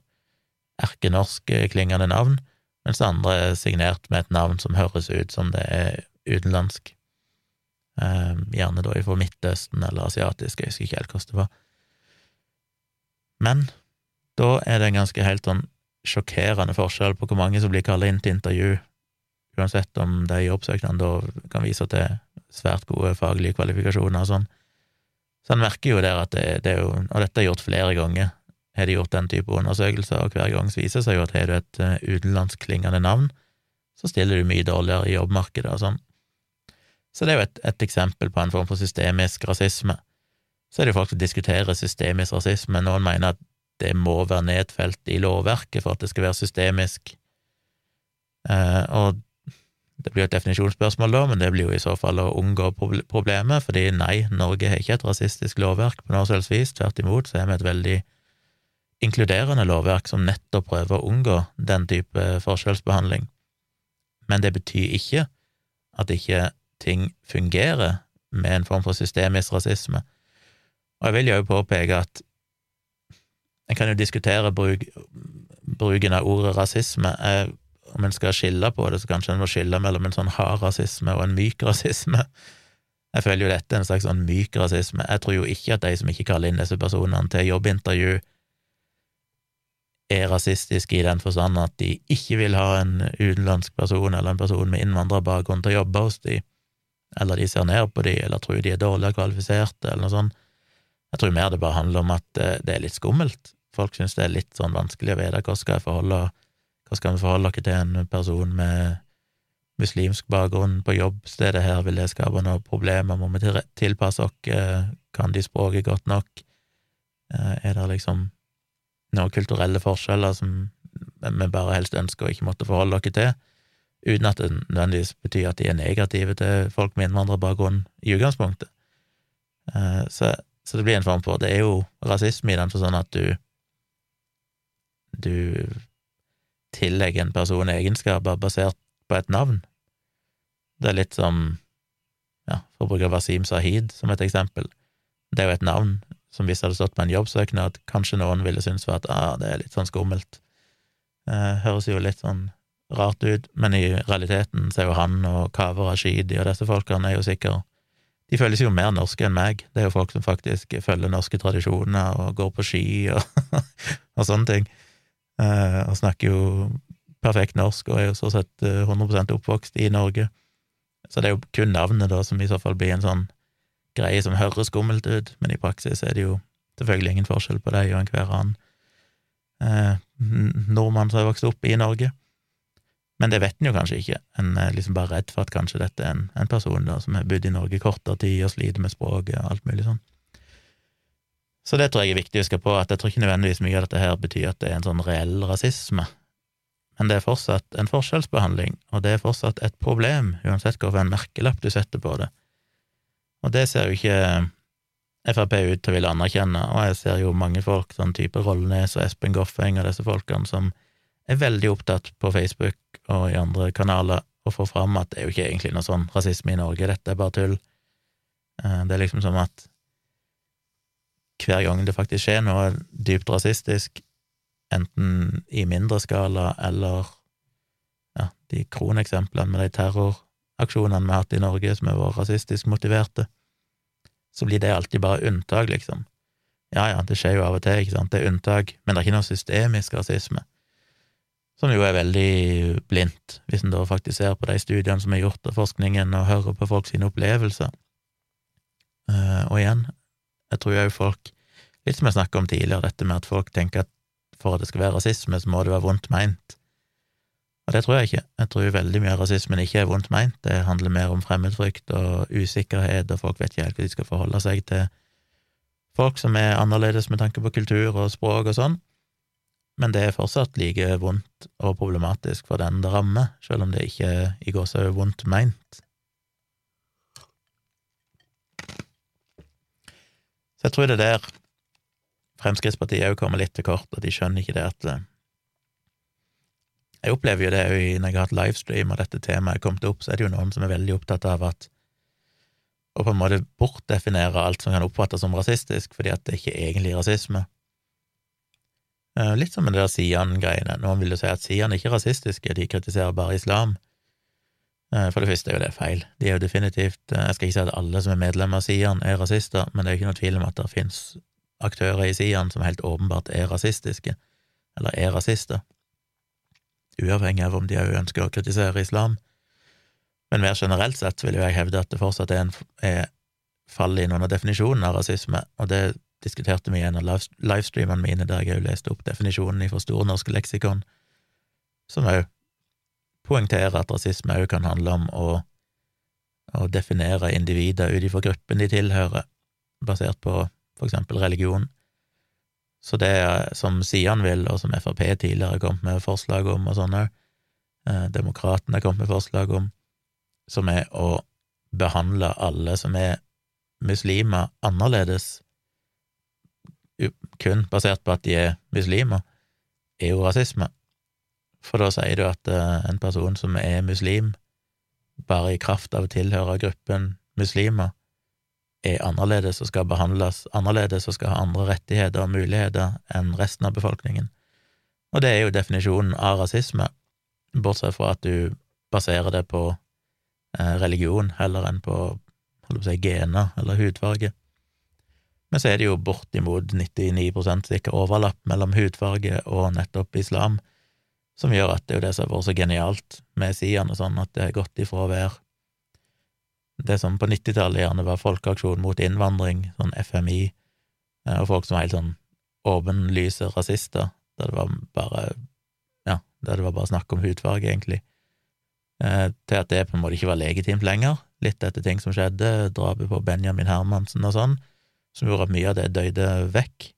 erkenorsk-klingende navn, mens den andre er signert med et navn som høres ut som det er utenlandsk. Eh, gjerne da fra Midtøsten eller asiatisk, jeg husker ikke helt hvordan det var. Men da er det en ganske helt sånn sjokkerende forskjell på hvor mange som blir kalt inn til intervju, uansett om de jobbsøknadene da kan vise til svært gode faglige kvalifikasjoner og sånn. Så en merker jo der at det, det, er jo Og dette er gjort flere ganger. Har de gjort den type undersøkelser, og hver gang så viser det seg jo at har du et utenlandsklingende utenlandskklingende navn, så stiller du mye dårligere i jobbmarkedet og sånn. Så det er jo et, et, eksempel på en form for systemisk rasisme. Så er det jo folk som diskuterer systemisk rasisme. Noen mener at det må være nedfelt i lovverket for at det skal være systemisk. Eh, og det blir jo et definisjonsspørsmål, da, men det blir jo i så fall å unngå problemet, fordi nei, Norge har ikke et rasistisk lovverk på noe selvs vis, tvert imot så er vi et veldig inkluderende lovverk som nettopp prøver å unngå den type forskjellsbehandling. Men det betyr ikke at ikke ting fungerer med en form for systemisk rasisme. Og jeg vil jo påpeke at en kan jo diskutere bruk, bruken av ordet rasisme. Jeg om en skal skille på det, så kanskje en må skille mellom en sånn hard rasisme og en myk rasisme. Jeg føler jo dette er en slags sånn myk rasisme. Jeg tror jo ikke at de som ikke kaller inn disse personene til jobbintervju, er rasistiske i den forstand at de ikke vil ha en utenlandsk person eller en person med innvandrerbakgrunn til å jobbe hos de, eller de ser ned på de, eller tror de er dårligere kvalifiserte, eller noe sånt. Jeg tror mer det bare handler om at eh, det er litt skummelt. Folk syns det er litt sånn vanskelig å vite hvordan skal jeg forholde hva skal vi forholde dere til en person med muslimsk bakgrunn på jobbstedet her, vil det skape noen problemer, må vi tilpasse oss, eh, kan de språket godt nok, eh, er det liksom noen kulturelle forskjeller som vi bare helst ønsker å ikke måtte forholde dere til, uten at det nødvendigvis betyr at de er negative til folk med innvandrerbakgrunn i utgangspunktet. Eh, så, så, det blir en form for Det er jo rasisme i den forstand at du du tillegge en person egenskaper basert på et navn. Det er litt som ja, for å bruke Wasim Sahid som et eksempel. Det er jo et navn som hvis det hadde stått på en jobbsøknad, kanskje noen ville synes at ah, det er litt sånn skummelt. Eh, høres jo litt sånn rart ut, men i realiteten så er jo han og Kaveh Rashidi og disse folkene er jo sikkert De føles jo mer norske enn meg. Det er jo folk som faktisk følger norske tradisjoner og går på ski og, og sånne ting. Eh, og snakker jo perfekt norsk og er jo så sett 100 eh, oppvokst i Norge. Så det er jo kun navnet, da, som i så fall blir en sånn greie som høres skummelt ut, men i praksis er det jo selvfølgelig ingen forskjell på deg og enhver annen eh, nordmann som har vokst opp i Norge. Men det vet en jo kanskje ikke, en er liksom bare redd for at kanskje dette er en, en person da, som har bodd i Norge kortere tid og sliter med språket og alt mulig sånn. Så det tror jeg er viktig å huske på, at jeg tror ikke nødvendigvis mye av dette her betyr at det er en sånn reell rasisme, men det er fortsatt en forskjellsbehandling, og det er fortsatt et problem, uansett hvilken merkelapp du setter på det. Og det ser jo ikke Frp ut til å ville anerkjenne, og jeg ser jo mange folk, sånn type Rollnes og Espen Goffeng og disse folkene, som er veldig opptatt på Facebook og i andre kanaler å få fram at det er jo ikke egentlig noe sånn rasisme i Norge, dette er bare tull. Eh, det er liksom som at hver gang det faktisk skjer noe dypt rasistisk, enten i mindre skala eller ja, de kroneksemplene med de terroraksjonene vi har hatt i Norge som har vært rasistisk motiverte, så blir det alltid bare unntak, liksom. Ja ja, det skjer jo av og til, ikke sant, det er unntak, men det er ikke noe systemisk rasisme, som jo er veldig blindt, hvis en da faktisk ser på de studiene som er gjort, av forskningen, og hører på folk sine opplevelser. Uh, og igjen, jeg tror jo folk, litt som jeg snakka om tidligere, dette med at folk tenker at for at det skal være rasisme, så må det være vondt meint. Og det tror jeg ikke. Jeg tror veldig mye av rasismen ikke er vondt meint. Det handler mer om fremmedfrykt og usikkerhet, og folk vet ikke helt hva de skal forholde seg til folk som er annerledes med tanke på kultur og språk og sånn. Men det er fortsatt like vondt og problematisk for den det rammer, selv om det ikke i går så vondt meint. Så jeg tror det er der Fremskrittspartiet òg kommer litt til kort, og de skjønner ikke det at eh, Jeg opplever jo det òg når jeg har hatt livestream og dette temaet er kommet opp, så er det jo noen som er veldig opptatt av at å på en måte bortdefinere alt som kan oppfattes som rasistisk, fordi at det ikke er egentlig rasisme. Eh, litt som med det der Sian-greiene. Noen vil jo si at Sian er ikke rasistiske, de kritiserer bare islam. Eh, for det første er jo det feil. De er jo definitivt Jeg skal ikke si at alle som er medlemmer av Sian, er rasister, men det er jo ikke noe tvil om at det finnes aktører i Sian som helt åpenbart er rasistiske, eller er rasister, uavhengig av om de òg ønsker å kritisere islam. Men mer generelt sett vil jo jeg hevde at det fortsatt er, en, er faller inn under definisjonen av rasisme, og det diskuterte vi i en av livestreamene mine, der jeg òg leste opp definisjonen i Store norske leksikon, som òg poengterer at rasisme òg kan handle om å, å definere individer ut ifra gruppen de tilhører, basert på for eksempel religion. Så det som Sian vil, og som Frp tidligere har kommet med forslag om, og sånn òg, eh, Demokratene har kommet med forslag om, som er å behandle alle som er muslimer, annerledes, kun basert på at de er muslimer, er jo rasisme. For da sier du at eh, en person som er muslim, bare i kraft av å tilhøre gruppen muslimer, er annerledes og skal behandles annerledes og skal ha andre rettigheter og muligheter enn resten av befolkningen. Og det er jo definisjonen av rasisme, bortsett fra at du baserer det på eh, religion heller enn på holdt på å si, gener eller hudfarge. Men så er det jo bortimot 99% sikker overlapp mellom hudfarge og nettopp islam, som gjør at det er jo det som har vært så genialt med sidene, sånn at det har gått ifra å være det som på 90-tallet gjerne var folkeaksjon mot innvandring, sånn FMI, eh, og folk som var helt sånn åpenlyse rasister, der det var bare ja, der det var bare snakk om hudfarge, egentlig, eh, til at det på en måte ikke var legitimt lenger, litt etter ting som skjedde, drapet på Benjamin Hermansen og sånn, som gjorde at mye av det døde vekk.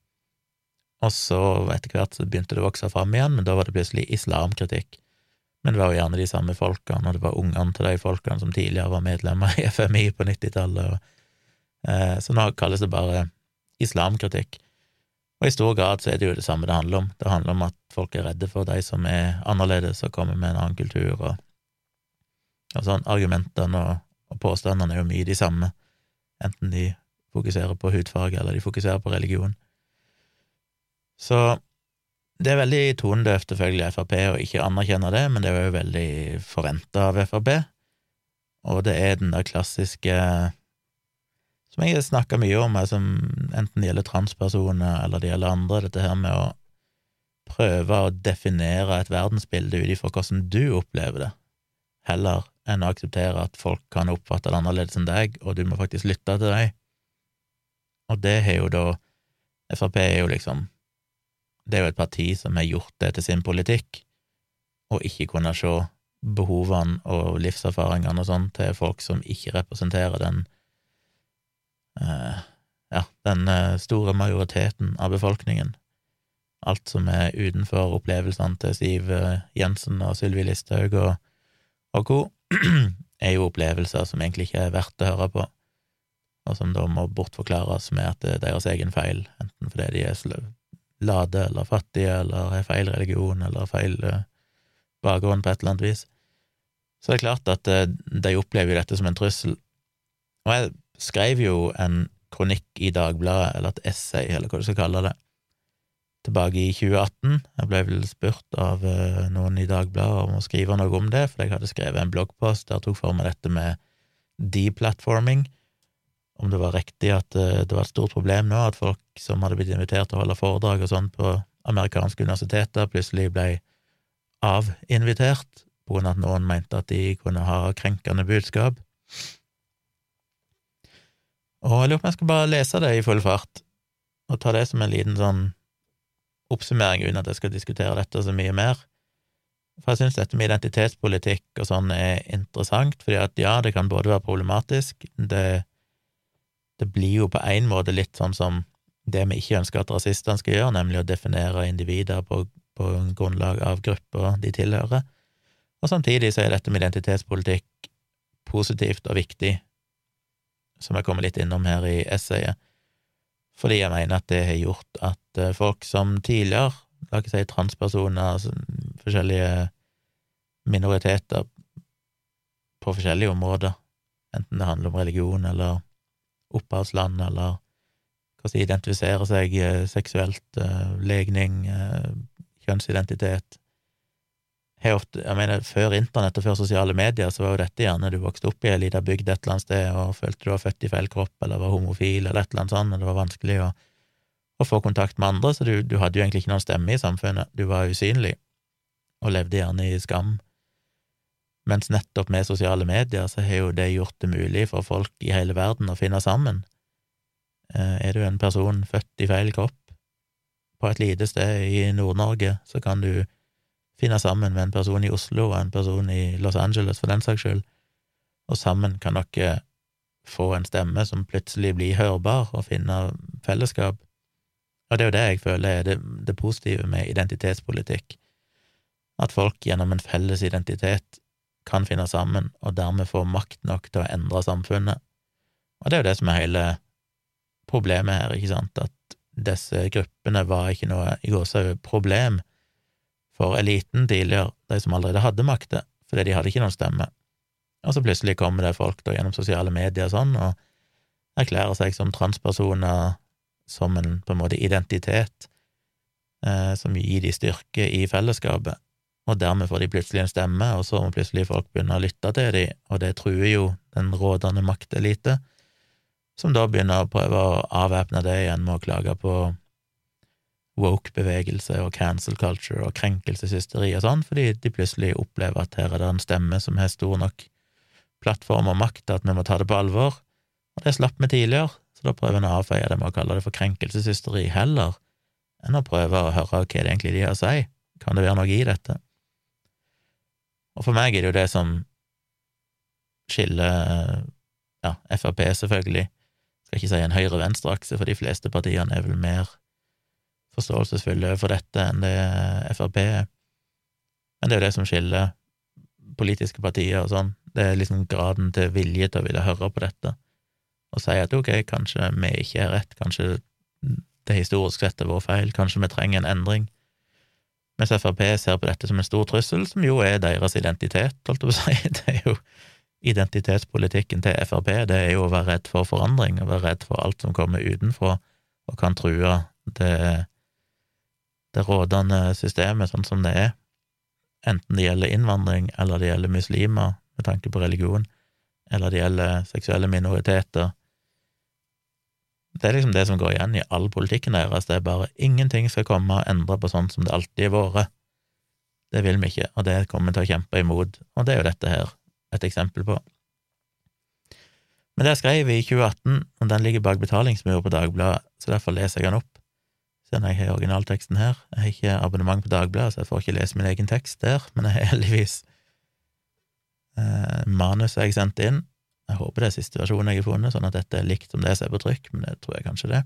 Og så etter hvert så begynte det å vokse fram igjen, men da var det plutselig islamkritikk. Men det var jo gjerne de samme folkene, og det var ungene til de folkene som tidligere var medlemmer i FMI på 90-tallet. Eh, så nå kalles det bare islamkritikk. Og i stor grad så er det jo det samme det handler om. Det handler om at folk er redde for de som er annerledes og kommer med en annen kultur, og, og sånn. Argumentene og, og påstandene er jo mye de samme, enten de fokuserer på hudfarge eller de fokuserer på religion. Så det er veldig tonedøvt, selvfølgelig, Frp å ikke anerkjenne det, men det er jo veldig forventa av Frp, og det er den der klassiske som jeg har snakka mye om, som enten det gjelder transpersoner eller det gjelder andre, dette her med å prøve å definere et verdensbilde ut ifra hvordan du opplever det, heller enn å akseptere at folk kan oppfatte det annerledes enn deg, og du må faktisk lytte til dem. Og det har jo da Frp er jo liksom Det er jo et parti som har gjort det til sin politikk, og ikke kunne se behovene og livserfaringene og sånn til folk som ikke representerer den eh, ja, den eh, store majoriteten av befolkningen. Alt som er utenfor opplevelsene til Siv eh, Jensen og Sylvi Listhaug og, og co., er jo opplevelser som egentlig ikke er verdt å høre på og som da må bortforklares med at det er deres egen feil, enten fordi de er lade eller fattige eller har feil religion eller feil eh, bakgrunn på et eller annet vis. Så det er klart at eh, de opplever dette som en trussel. Og jeg skrev jo en kronikk i Dagbladet, eller et essay, eller hva du skal kalle det, tilbake i 2018. Jeg ble vel spurt av eh, noen i Dagbladet om å skrive noe om det, for jeg hadde skrevet en bloggpost der jeg tok for meg dette med deplatforming, om det var riktig at eh, det var et stort problem nå at folk som hadde blitt invitert til å holde foredrag og sånn på amerikanske universiteter, plutselig ble avinvitert på grunn av at noen mente at de kunne ha krenkende budskap. Og jeg lurer på om jeg skal bare lese det i full fart, og ta det som en liten sånn oppsummering, uten at jeg skal diskutere dette så mye mer. For jeg syns dette med identitetspolitikk og sånn er interessant, fordi at ja, det kan både være problematisk, det det blir jo på en måte litt sånn som det vi ikke ønsker at rasistene skal gjøre, nemlig å definere individer på, på grunnlag av grupper de tilhører. Og samtidig så er dette med identitetspolitikk positivt og viktig, som jeg kommer litt innom her i essayet, fordi jeg mener at det har gjort at eh, folk som tidligere, la oss si transpersoner, altså forskjellige minoriteter på forskjellige områder, enten det handler om religion eller opphavsland, eller hvordan de identifiserer seg eh, seksuelt, eh, legning, eh, kjønnsidentitet. Ofte, jeg mener, Før internett og før sosiale medier så var jo dette gjerne du vokste opp i ei lita bygd et eller annet sted og følte du var født i feil kropp eller var homofil eller et eller annet sånt, og det var vanskelig å, å få kontakt med andre, så du, du, hadde jo egentlig ikke noen stemme i samfunnet, du var usynlig og levde gjerne i skam. Mens nettopp med sosiale medier så har jo det gjort det mulig for folk i hele verden å finne sammen. Eh, er du en person født i feil kropp på et lite sted i Nord-Norge, så kan du finne sammen med en person i Oslo og en person i Los Angeles, for den saks skyld, og sammen kan dere få en stemme som plutselig blir hørbar, og finne fellesskap. Og det er jo det jeg føler er det, det positive med identitetspolitikk, at folk gjennom en felles identitet kan finne sammen, og dermed få makt nok til å endre samfunnet. Og det er jo det som er hele problemet her, ikke sant, at disse gruppene var ikke noe i gåsehud problem for eliten tidligere, de som allerede hadde makter, fordi de hadde ikke noen stemme. Og så plutselig kommer det folk da gjennom sosiale medier og sånn, og erklærer seg som transpersoner som en på en måte identitet eh, som gir de styrke i fellesskapet og dermed får de plutselig en stemme, og så må plutselig folk begynne å lytte til dem, og det truer jo den rådende maktelite, som da begynner å prøve å avvæpne det igjen med å klage på woke-bevegelse og cancel culture og krenkelseshysteri og sånn, fordi de plutselig opplever at her er det en stemme som har stor nok plattform og makt at vi må ta det på alvor, og det slapp vi tidligere, så da prøver en å avfeie det med å kalle det for krenkelseshysteri heller enn å prøve å høre hva det egentlig de har å si, kan det være noe i dette? Og for meg er det jo det som skiller ja, Frp, selvfølgelig. Skal ikke si en høyre-venstre-akse, for de fleste partiene er vel mer forståelsesfulle for dette enn det Frp er. Men det er jo det som skiller politiske partier og sånn. Det er liksom graden til vilje til å ville høre på dette og si at ok, kanskje vi ikke er rett, kanskje det historisk sett er vår feil, kanskje vi trenger en endring mens Frp ser på dette som en stor trussel, som jo er deres identitet, holdt jeg på å si. Det er jo identitetspolitikken til Frp, det er jo å være redd for forandring, å være redd for alt som kommer utenfra og kan true det, det rådende systemet sånn som det er, enten det gjelder innvandring eller det gjelder muslimer med tanke på religion, eller det gjelder seksuelle minoriteter. Det er liksom det som går igjen i all politikken deres, det er bare ingenting skal komme og endre på sånn som det alltid har vært. Det vil vi ikke, og det kommer vi til å kjempe imot, og det er jo dette her et eksempel på. Men det jeg skrev i 2018, og den ligger bak betalingsmur på Dagbladet, så derfor leser jeg den opp, siden jeg har originalteksten her. Jeg har ikke abonnement på Dagbladet, så jeg får ikke lese min egen tekst der, men jeg har heldigvis eh, manuset jeg sendte inn. Jeg håper det er siste versjonen jeg har funnet, sånn at dette er likt som det som er på trykk, men det tror jeg kanskje det.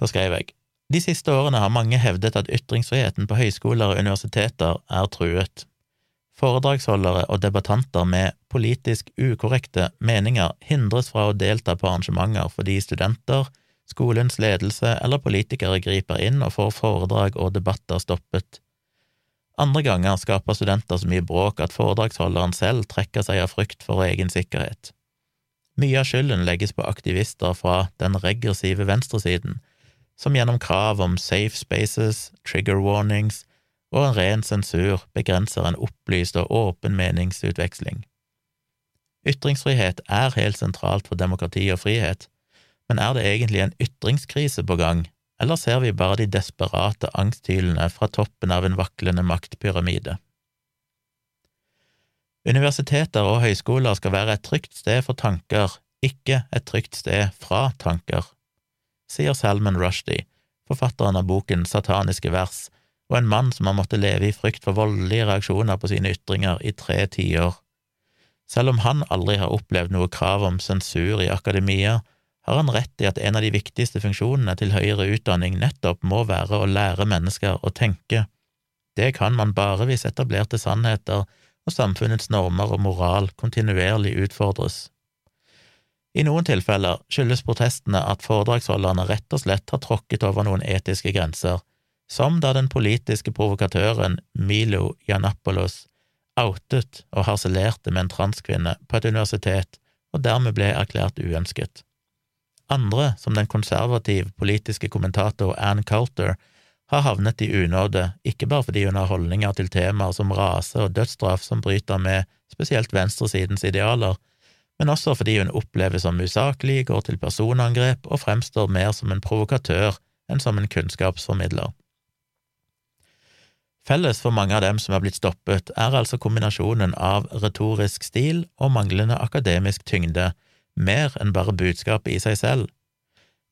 Da skrev jeg de siste årene har mange hevdet at ytringsfriheten på høyskoler og universiteter er truet. Foredragsholdere og debattanter med politisk ukorrekte meninger hindres fra å delta på arrangementer fordi studenter, skolens ledelse eller politikere griper inn og får foredrag og debatter stoppet. Andre ganger skaper studenter så mye bråk at foredragsholderen selv trekker seg av frykt for egen sikkerhet. Mye av skylden legges på aktivister fra den regressive venstresiden, som gjennom krav om safe spaces, trigger warnings og en ren sensur begrenser en opplyst og åpen meningsutveksling. Ytringsfrihet er helt sentralt for demokrati og frihet, men er det egentlig en ytringskrise på gang, eller ser vi bare de desperate angsthylene fra toppen av en vaklende maktpyramide? Universiteter og høyskoler skal være et trygt sted for tanker, ikke et trygt sted fra tanker, sier Salman Rushdie, forfatteren av boken Sataniske vers, og en mann som har måttet leve i frykt for voldelige reaksjoner på sine ytringer i tre tiår. Selv om han aldri har opplevd noe krav om sensur i akademia, har han rett i at en av de viktigste funksjonene til høyere utdanning nettopp må være å lære mennesker å tenke. Det kan man bare hvis etablerte sannheter og samfunnets normer og moral kontinuerlig utfordres. I noen tilfeller skyldes protestene at foredragsholderne rett og slett har tråkket over noen etiske grenser, som da den politiske provokatøren Milo Janapoulos outet og harselerte med en transkvinne på et universitet og dermed ble erklært uønsket. Andre, som den konservative politiske kommentator Ann Coulter, har havnet i unåde, ikke bare fordi hun har holdninger til temaer som rase og dødsstraff som bryter med spesielt venstresidens idealer, men også fordi hun oppleves som usaklig, går til personangrep og fremstår mer som en provokatør enn som en kunnskapsformidler. Felles for mange av dem som er blitt stoppet, er altså kombinasjonen av retorisk stil og manglende akademisk tyngde, mer enn bare budskapet i seg selv.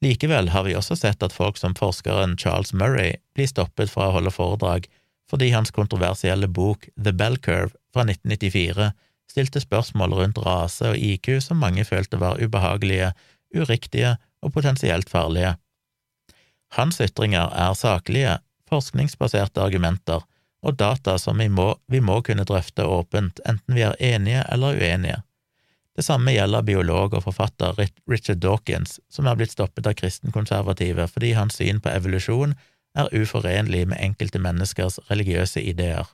Likevel har vi også sett at folk som forskeren Charles Murray blir stoppet fra å holde foredrag fordi hans kontroversielle bok The Bell Curve fra 1994 stilte spørsmål rundt rase og IQ som mange følte var ubehagelige, uriktige og potensielt farlige. Hans ytringer er saklige, forskningsbaserte argumenter og data som vi må, vi må kunne drøfte åpent, enten vi er enige eller uenige. Det samme gjelder biolog og forfatter Richard Dawkins, som er blitt stoppet av kristenkonservative fordi hans syn på evolusjon er uforenlig med enkelte menneskers religiøse ideer.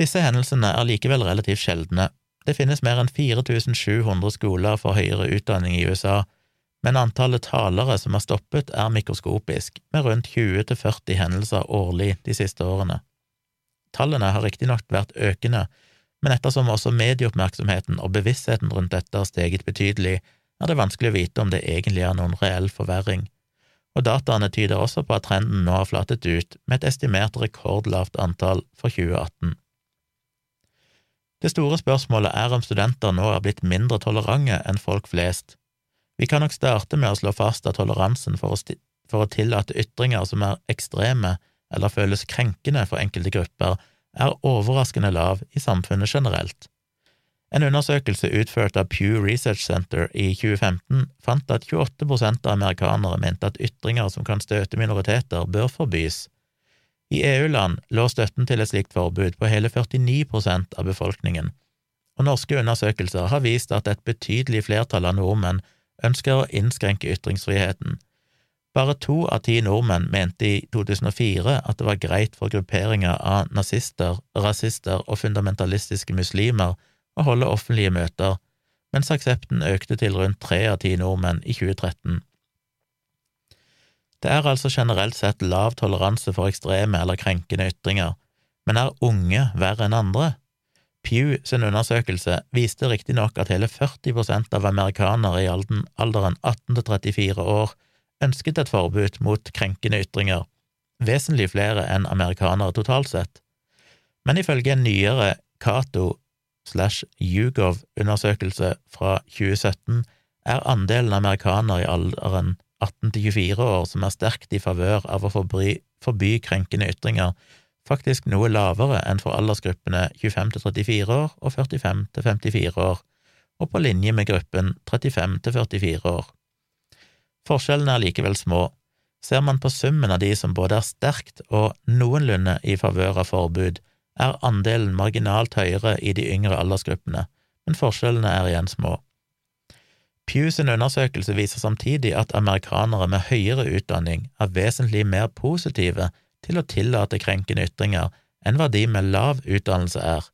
Disse hendelsene er likevel relativt sjeldne. Det finnes mer enn 4700 skoler for høyere utdanning i USA, men antallet talere som er stoppet, er mikroskopisk, med rundt 20–40 hendelser årlig de siste årene. Tallene har riktignok vært økende, men ettersom også medieoppmerksomheten og bevisstheten rundt dette har steget betydelig, er det vanskelig å vite om det egentlig er noen reell forverring, og dataene tyder også på at trenden nå har flatet ut, med et estimert rekordlavt antall for 2018. Det store spørsmålet er om studenter nå er blitt mindre tolerante enn folk flest, vi kan nok starte med å slå fast at toleransen for å, for å tillate ytringer som er ekstreme eller føles krenkende for enkelte grupper, er overraskende lav i samfunnet generelt. En undersøkelse utført av Pew Research Center i 2015 fant at 28% av amerikanere mente at ytringer som kan støte minoriteter, bør forbys. I EU-land lå støtten til et slikt forbud på hele 49% av befolkningen, og norske undersøkelser har vist at et betydelig flertall av nordmenn ønsker å innskrenke ytringsfriheten, Bare to av ti nordmenn mente i 2004 at det var greit for grupperinger av nazister, rasister og fundamentalistiske muslimer å holde offentlige møter, mens aksepten økte til rundt tre av ti nordmenn i 2013. Det er altså generelt sett lav toleranse for ekstreme eller krenkende ytringer, men er unge verre enn andre? Pew sin undersøkelse viste riktignok at hele 40% av amerikanere i alderen 18 til 34 år ønsket et forbud mot krenkende ytringer, vesentlig flere enn amerikanere totalt sett. Men ifølge en nyere Cato slash Hugov-undersøkelse fra 2017 er andelen amerikanere i alderen 18 til 24 år som er sterkt i favør av å forby, forby krenkende ytringer, faktisk noe lavere enn for aldersgruppene 25 til 34 år og 45 til 54 år, og på linje med gruppen 35 til 44 år. Forskjellene er likevel små. Ser man på summen av de som både er sterkt og noenlunde i favør av forbud, er andelen marginalt høyere i de yngre aldersgruppene, men forskjellene er igjen små. Pews undersøkelse viser samtidig at amerikanere med høyere utdanning er vesentlig mer positive til å tillate krenkende ytringer enn hva de med lav utdannelse er.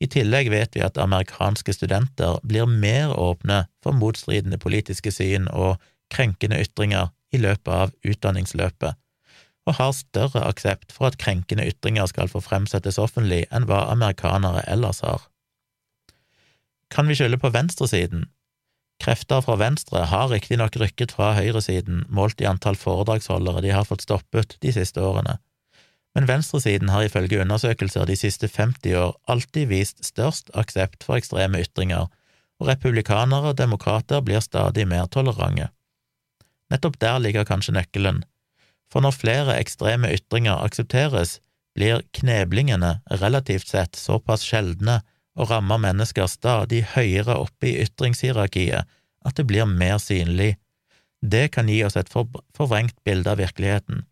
I tillegg vet vi at amerikanske studenter blir mer åpne for motstridende politiske syn og krenkende ytringer i løpet av utdanningsløpet, og har større aksept for at krenkende ytringer skal få fremsettes offentlig enn hva amerikanere ellers har. Kan vi skylde på venstresiden? Krefter fra venstre har riktignok rykket fra høyresiden, målt i antall foredragsholdere de har fått stoppet de siste årene, men venstresiden har ifølge undersøkelser de siste 50 år alltid vist størst aksept for ekstreme ytringer, og republikanere og demokrater blir stadig mer tolerante. Nettopp der ligger kanskje nøkkelen, for når flere ekstreme ytringer aksepteres, blir kneblingene relativt sett såpass sjeldne og rammer mennesker stadig høyere oppe i ytringshierarkiet at det blir mer synlig. Det kan gi oss et forvrengt bilde av virkeligheten.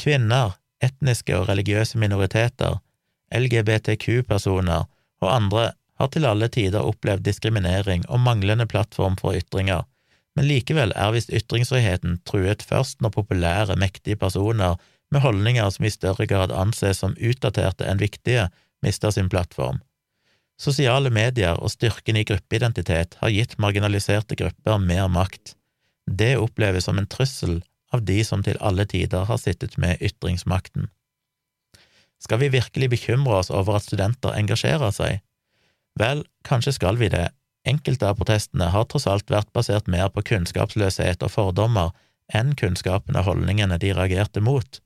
Kvinner, etniske og religiøse minoriteter, LGBTQ-personer og andre har til alle tider opplevd diskriminering og manglende plattform for ytringer, men likevel er visst ytringsfriheten truet først når populære, mektige personer med holdninger som i større grad anses som utdaterte enn viktige, mister sin plattform. Sosiale medier og styrken i gruppeidentitet har gitt marginaliserte grupper mer makt. Det oppleves som en trussel av de som til alle tider har sittet med ytringsmakten. Skal vi virkelig bekymre oss over at studenter engasjerer seg? Vel, kanskje skal vi det, Enkelte av protestene har tross alt vært basert mer på kunnskapsløshet og fordommer enn kunnskapen og holdningene de reagerte mot,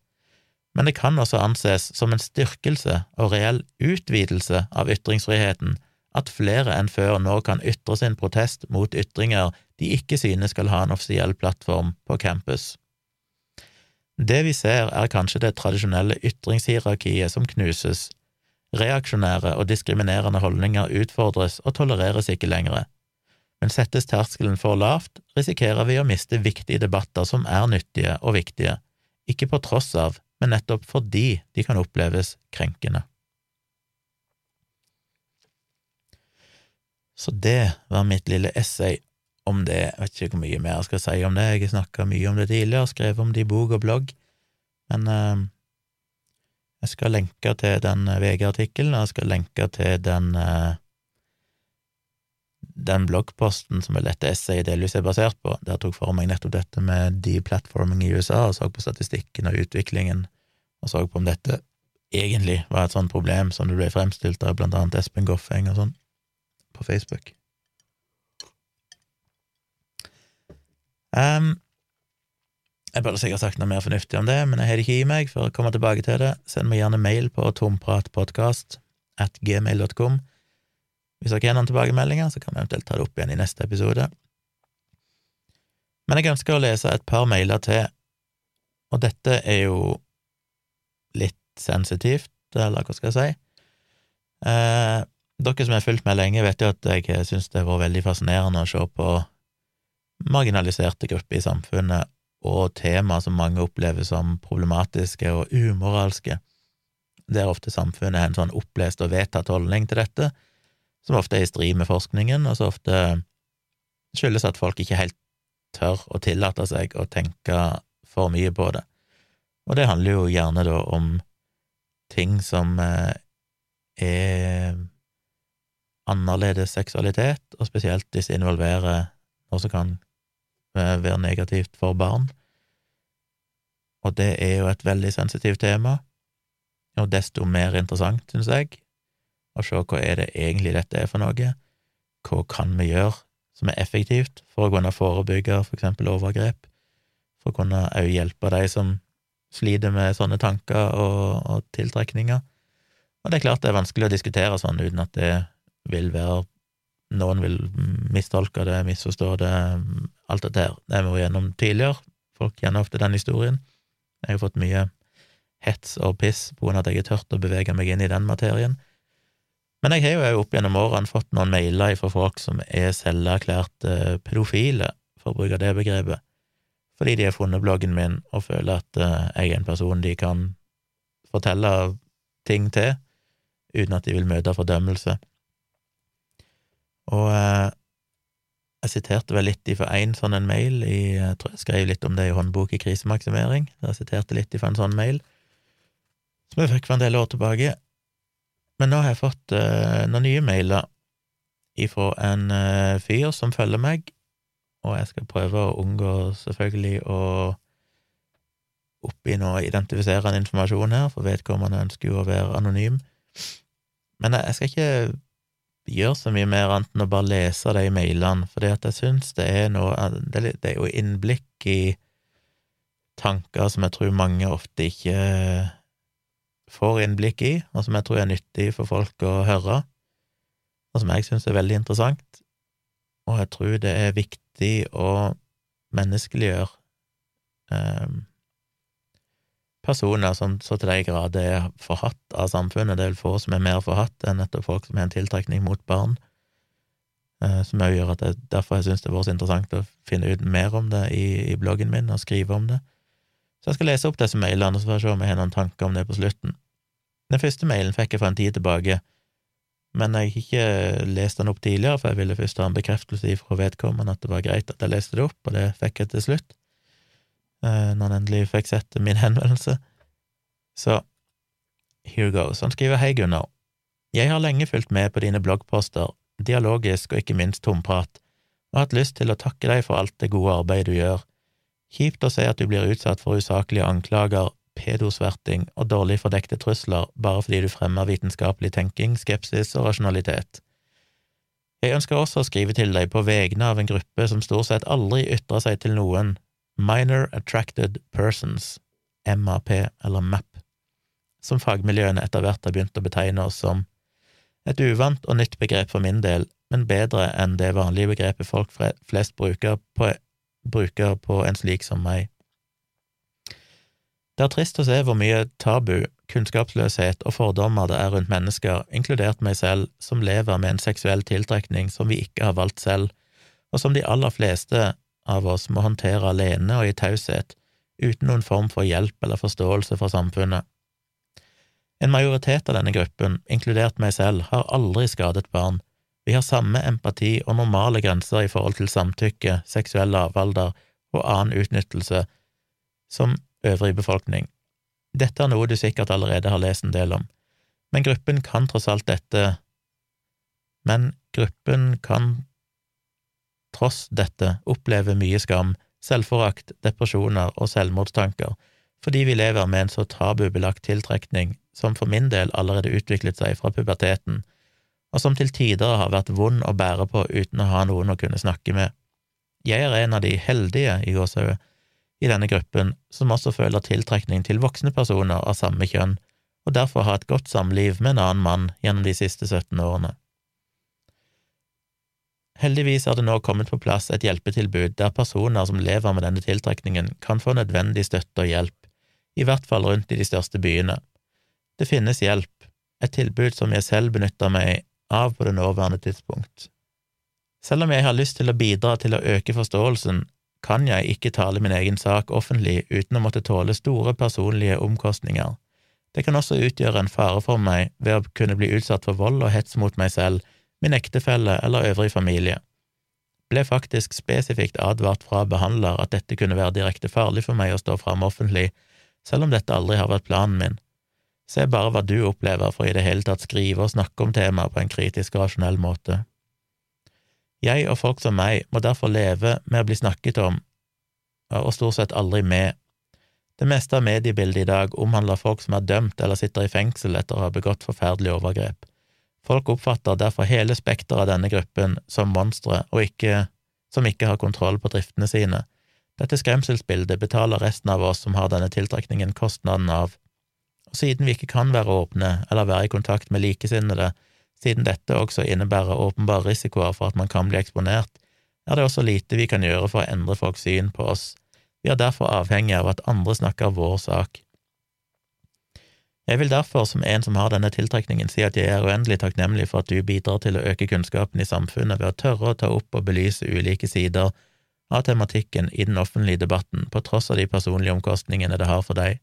men det kan også anses som en styrkelse og reell utvidelse av ytringsfriheten at flere enn før nå kan ytre sin protest mot ytringer de ikke synes skal ha en offisiell plattform på campus. Det vi ser, er kanskje det tradisjonelle ytringshierarkiet som knuses, Reaksjonære og diskriminerende holdninger utfordres og tolereres ikke lenger. Men settes terskelen for lavt, risikerer vi å miste viktige debatter som er nyttige og viktige, ikke på tross av, men nettopp fordi de kan oppleves krenkende. Så det var mitt lille essay om det. Jeg vet ikke hvor mye mer jeg skal si om det, jeg har snakka mye om det tidligere, skrevet om det i bok og blogg, men uh, jeg skal lenke til den eh, VG-artikkelen, og jeg skal lenke til den eh, den bloggposten som er dette essayet delvis er basert på, der tok for meg nettopp dette med deplatforming i USA, og så på statistikken og utviklingen, og så på om dette egentlig var et sånt problem som det ble fremstilt av blant annet Espen Goffeng og sånn, på Facebook. Um, jeg burde sikkert sagt noe mer fornuftig om det, men jeg har det ikke i meg for å komme tilbake til det. Send meg gjerne mail på tompratpodkast at gmail.com. Hvis dere har noen tilbakemeldinger, så kan vi eventuelt ta det opp igjen i neste episode. Men jeg ønsker å lese et par mailer til, og dette er jo litt sensitivt, eller hva skal jeg si? Eh, dere som har fulgt meg lenge, vet jo at jeg syns det har vært veldig fascinerende å se på marginaliserte grupper i samfunnet og tema som mange opplever som problematiske og umoralske, Det er ofte samfunnet har en sånn opplest og vedtatt holdning til dette, som ofte er i strid med forskningen, og så ofte skyldes at folk ikke helt tør å tillate seg å tenke for mye på det. Og det handler jo gjerne da om ting som eh, er annerledes seksualitet, og spesielt hvis det involverer noe som kan være negativt for barn. Og det er jo et veldig sensitivt tema, og desto mer interessant, synes jeg, å se hva er det egentlig dette er for noe, hva kan vi gjøre som er effektivt for å kunne forebygge for eksempel overgrep, for å kunne òg hjelpe de som sliter med sånne tanker og, og, tiltrekninger. Og det er klart det er vanskelig å diskutere sånn uten at det vil være Noen vil mistolke det, misforstå det, alt dette her. Det har vi vært gjennom tidligere. Folk kjenner ofte den historien. Jeg har fått mye hets og piss på grunn av at jeg har tørt å bevege meg inn i den materien. Men jeg har jo opp gjennom årene fått noen mailer fra folk som er selverklærte pedofile, for å bruke det begrepet, fordi de har funnet bloggen min og føler at eh, jeg er en person de kan fortelle ting til, uten at de vil møte fordømmelse. Og eh, jeg siterte vel litt ifra én sånn en mail, i, jeg tror jeg skrev litt om det i håndbok i krisemaksimering, jeg siterte litt ifra en sånn mail, som jeg fikk for en del år tilbake. Men nå har jeg fått uh, noen nye mailer ifra en uh, fyr som følger meg, og jeg skal prøve å unngå selvfølgelig å oppgi noe identifiserende informasjon her, for vedkommende ønsker jo å være anonym. Men jeg skal ikke gjøre så mye mer annet enn å bare lese de mailene, fordi at jeg syns det er noe Det er jo innblikk i tanker som jeg tror mange ofte ikke får innblikk i, og som jeg tror er nyttig for folk å høre, og som jeg syns er veldig interessant. Og jeg tror det er viktig å menneskeliggjøre eh, personer som så til de grader er forhatt av samfunnet. Det er vel få som er mer forhatt enn nettopp folk som har en tiltrekning mot barn, eh, som òg gjør at jeg, derfor jeg syns det vært så interessant å finne ut mer om det i, i, bloggen min og skrive om det. Så jeg skal lese opp disse mailene, og så får jeg se om jeg har noen tanker om det på slutten. Den første mailen fikk jeg for en tid tilbake men jeg har ikke lest den opp tidligere, for jeg ville først ha en bekreftelse fra vedkommende at det var greit at jeg leste det opp, og det fikk jeg til slutt, når han endelig fikk sett min henvendelse. Så here goes. Han skriver Hei, Gunnar. Jeg har lenge fulgt med på dine bloggposter, dialogisk og ikke minst tomprat, og hatt lyst til å takke deg for alt det gode arbeidet du gjør. Kjipt å se at du blir utsatt for usaklige anklager, pedosverting og dårlig fordekte trusler bare fordi du fremmer vitenskapelig tenking, skepsis og rasjonalitet. Jeg ønsker også å skrive til deg på vegne av en gruppe som stort sett aldri ytrer seg til noen, Minor Attracted Persons, MAP eller MAP, som fagmiljøene etter hvert har begynt å betegne oss som. Et uvant og nytt begrep for min del, men bedre enn det vanlige begrepet folk flest bruker på, bruker på en slik som meg. Det er trist å se hvor mye tabu, kunnskapsløshet og fordommer det er rundt mennesker, inkludert meg selv, som lever med en seksuell tiltrekning som vi ikke har valgt selv, og som de aller fleste av oss må håndtere alene og i taushet, uten noen form for hjelp eller forståelse fra samfunnet. En majoritet av denne gruppen, inkludert meg selv, har aldri skadet barn. Vi har samme empati og normale grenser i forhold til samtykke, seksuell lavalder og annen utnyttelse som øvrig befolkning. Dette er noe du sikkert allerede har lest en del om, men gruppen kan tross alt dette… Men gruppen kan tross dette opplever mye skam, selvforakt, depresjoner og selvmordstanker, fordi vi lever med en så tabubelagt tiltrekning som for min del allerede utviklet seg fra puberteten, og som til tider har vært vond å bære på uten å ha noen å kunne snakke med. Jeg er en av de heldige, i gåsehud, i denne gruppen som også føler tiltrekning til voksne personer av samme kjønn, og derfor har et godt samliv med en annen mann gjennom de siste 17 årene. Heldigvis er det nå kommet på plass et hjelpetilbud der personer som lever med denne tiltrekningen, kan få nødvendig støtte og hjelp, i hvert fall rundt i de største byene. Det finnes hjelp, et tilbud som jeg selv benytter meg av på det nåværende tidspunkt. Selv om jeg har lyst til å bidra til å øke forståelsen kan jeg ikke tale min egen sak offentlig uten å måtte tåle store personlige omkostninger. Det kan også utgjøre en fare for meg ved å kunne bli utsatt for vold og hets mot meg selv, min ektefelle eller øvrig familie. ble faktisk spesifikt advart fra behandler at dette kunne være direkte farlig for meg å stå fram offentlig, selv om dette aldri har vært planen min. Se bare hva du opplever for i det hele tatt skrive og snakke om temaet på en kritisk og rasjonell måte. Jeg og folk som meg må derfor leve med å bli snakket om, og stort sett aldri med. Det meste av mediebildet i dag omhandler folk som er dømt eller sitter i fengsel etter å ha begått forferdelige overgrep. Folk oppfatter derfor hele spekteret av denne gruppen som monstre og som ikke har kontroll på driftene sine. Dette skremselsbildet betaler resten av oss som har denne tiltrekningen, kostnaden av. Og siden vi ikke kan være åpne eller være i kontakt med likesinnede, siden dette også innebærer åpenbare risikoer for at man kan bli eksponert, er det også lite vi kan gjøre for å endre folks syn på oss. Vi er derfor avhengig av at andre snakker vår sak. Jeg vil derfor, som en som har denne tiltrekningen, si at jeg er uendelig takknemlig for at du bidrar til å øke kunnskapen i samfunnet ved å tørre å ta opp og belyse ulike sider av tematikken i den offentlige debatten, på tross av de personlige omkostningene det har for deg.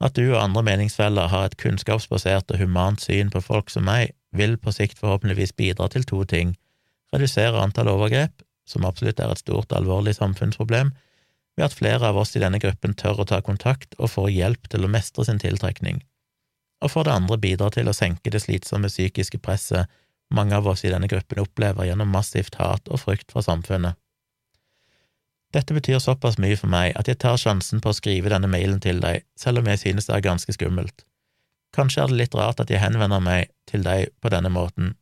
At du og andre meningsfeller har et kunnskapsbasert og humant syn på folk som meg, vil på sikt forhåpentligvis bidra til to ting – redusere antall overgrep, som absolutt er et stort alvorlig samfunnsproblem, ved at flere av oss i denne gruppen tør å ta kontakt og får hjelp til å mestre sin tiltrekning, og for det andre bidrar til å senke det slitsomme psykiske presset mange av oss i denne gruppen opplever gjennom massivt hat og frykt fra samfunnet. Dette betyr såpass mye for meg at jeg tar sjansen på å skrive denne mailen til deg, selv om jeg synes det er ganske skummelt. Kanskje er det litt rart at jeg henvender meg til deg på denne måten.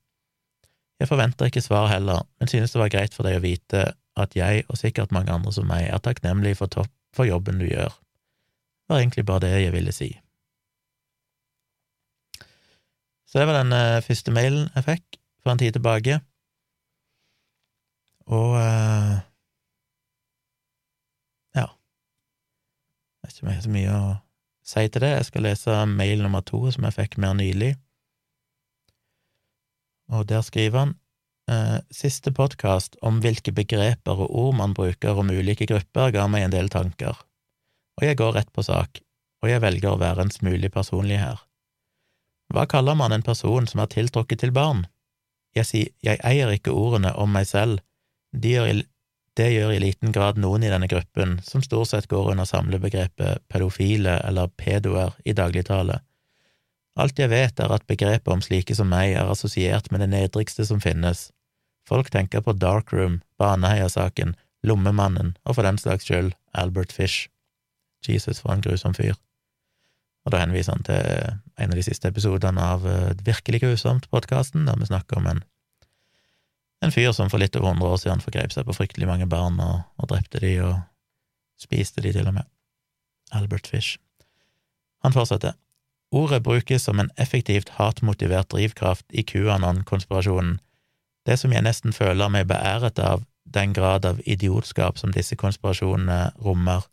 Jeg forventer ikke svar heller, men synes det var greit for deg å vite at jeg, og sikkert mange andre som meg, er takknemlig for, topp, for jobben du gjør. Det var egentlig bare det jeg ville si. Så det var den uh, første mailen jeg fikk for en tid tilbake. Og uh, ja Det er ikke så mye å si til det. Jeg skal lese mail nummer to, som jeg fikk mer nylig. Og der skriver han eh, siste podkast om hvilke begreper og ord man bruker om ulike grupper, ga meg en del tanker, og jeg går rett på sak, og jeg velger å være en smule personlig her. Hva kaller man en person som er tiltrukket til barn? Jeg sier jeg eier ikke ordene om meg selv, de gjør det gjør i liten grad noen i denne gruppen, som stort sett går under samlebegrepet pedofile eller pedoer i dagligtale. Alt jeg vet, er at begrepet om slike som meg er assosiert med det nedrigste som finnes. Folk tenker på Darkroom, Baneheia-saken, Lommemannen og for den slags skyld Albert Fish. Jesus, for en grusom fyr. Og da henviser han til en av de siste episodene av eh, Virkelig grusomt-podkasten, der vi snakker om en en fyr som for litt over hundre år siden forgrep seg på fryktelig mange barn og, og drepte de og spiste de til og med. Albert Fish. Han fortsetter. Ordet brukes som en effektivt hatmotivert drivkraft i QAnon-konspirasjonen, det som jeg nesten føler meg beæret av den grad av idiotskap som disse konspirasjonene rommer.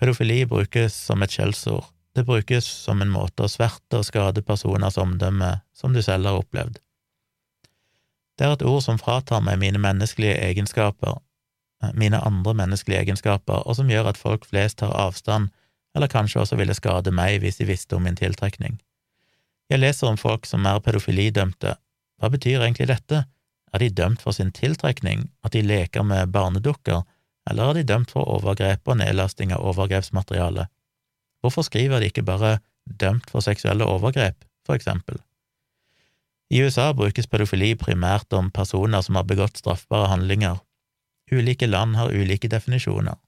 Pedofili brukes som et skjellsord, det brukes som en måte å sverte og skade personers omdømme som du selv har opplevd. Det er et ord som fratar meg mine menneskelige egenskaper, eh, mine andre menneskelige egenskaper, og som gjør at folk flest tar avstand, eller kanskje også ville skade meg hvis de visste om min tiltrekning. Jeg leser om folk som er pedofilidømte. Hva betyr egentlig dette? Er de dømt for sin tiltrekning, at de leker med barnedukker, eller er de dømt for overgrep og nedlasting av overgrepsmateriale? Hvorfor skriver de ikke bare dømt for seksuelle overgrep, for eksempel? I USA brukes pedofili primært om personer som har begått straffbare handlinger. Ulike land har ulike definisjoner.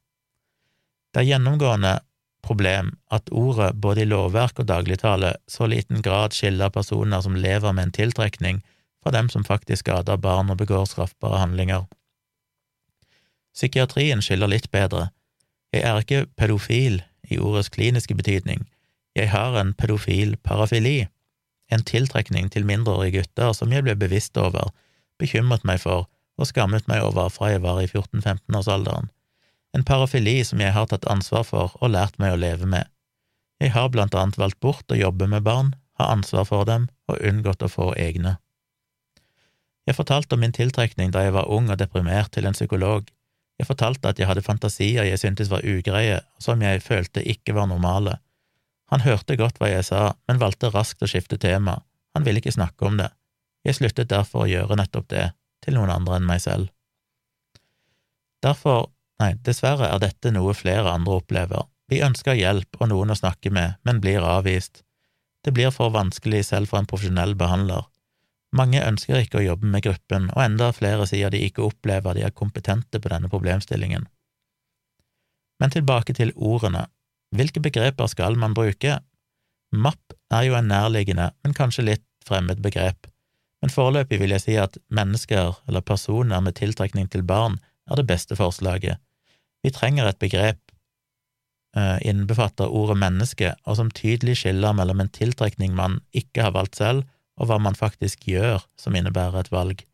Det er gjennomgående problem at ordet både i lovverk og dagligtale så liten grad skiller personer som lever med en tiltrekning, fra dem som faktisk skader barn og begår straffbare handlinger. Psykiatrien skiller litt bedre. Jeg er ikke pedofil i ordets kliniske betydning, jeg har en pedofil parafili en tiltrekning til mindreårige gutter som jeg ble bevisst over, bekymret meg for og skammet meg over fra jeg var i 14–15-årsalderen, en parafili som jeg har tatt ansvar for og lært meg å leve med. Jeg har blant annet valgt bort å jobbe med barn, ha ansvar for dem og unngått å få egne. Jeg fortalte om min tiltrekning da jeg var ung og deprimert til en psykolog. Jeg fortalte at jeg hadde fantasier jeg syntes var ugreie, som jeg følte ikke var normale han hørte godt hva jeg sa, men valgte raskt å skifte tema, han ville ikke snakke om det. Jeg sluttet derfor å gjøre nettopp det, til noen andre enn meg selv. Derfor, nei, dessverre er dette noe flere andre opplever. Vi ønsker hjelp og noen å snakke med, men blir avvist. Det blir for vanskelig selv for en profesjonell behandler. Mange ønsker ikke å jobbe med gruppen, og enda flere sier de ikke opplever de er kompetente på denne problemstillingen. Men tilbake til ordene. Hvilke begreper skal man bruke? MAP er jo en nærliggende, men kanskje litt fremmed begrep, men foreløpig vil jeg si at mennesker eller personer med tiltrekning til barn er det beste forslaget. Vi trenger et begrep uh, innbefatter ordet menneske, og som tydelig skiller mellom en tiltrekning man ikke har valgt selv, og hva man faktisk gjør som innebærer et valg.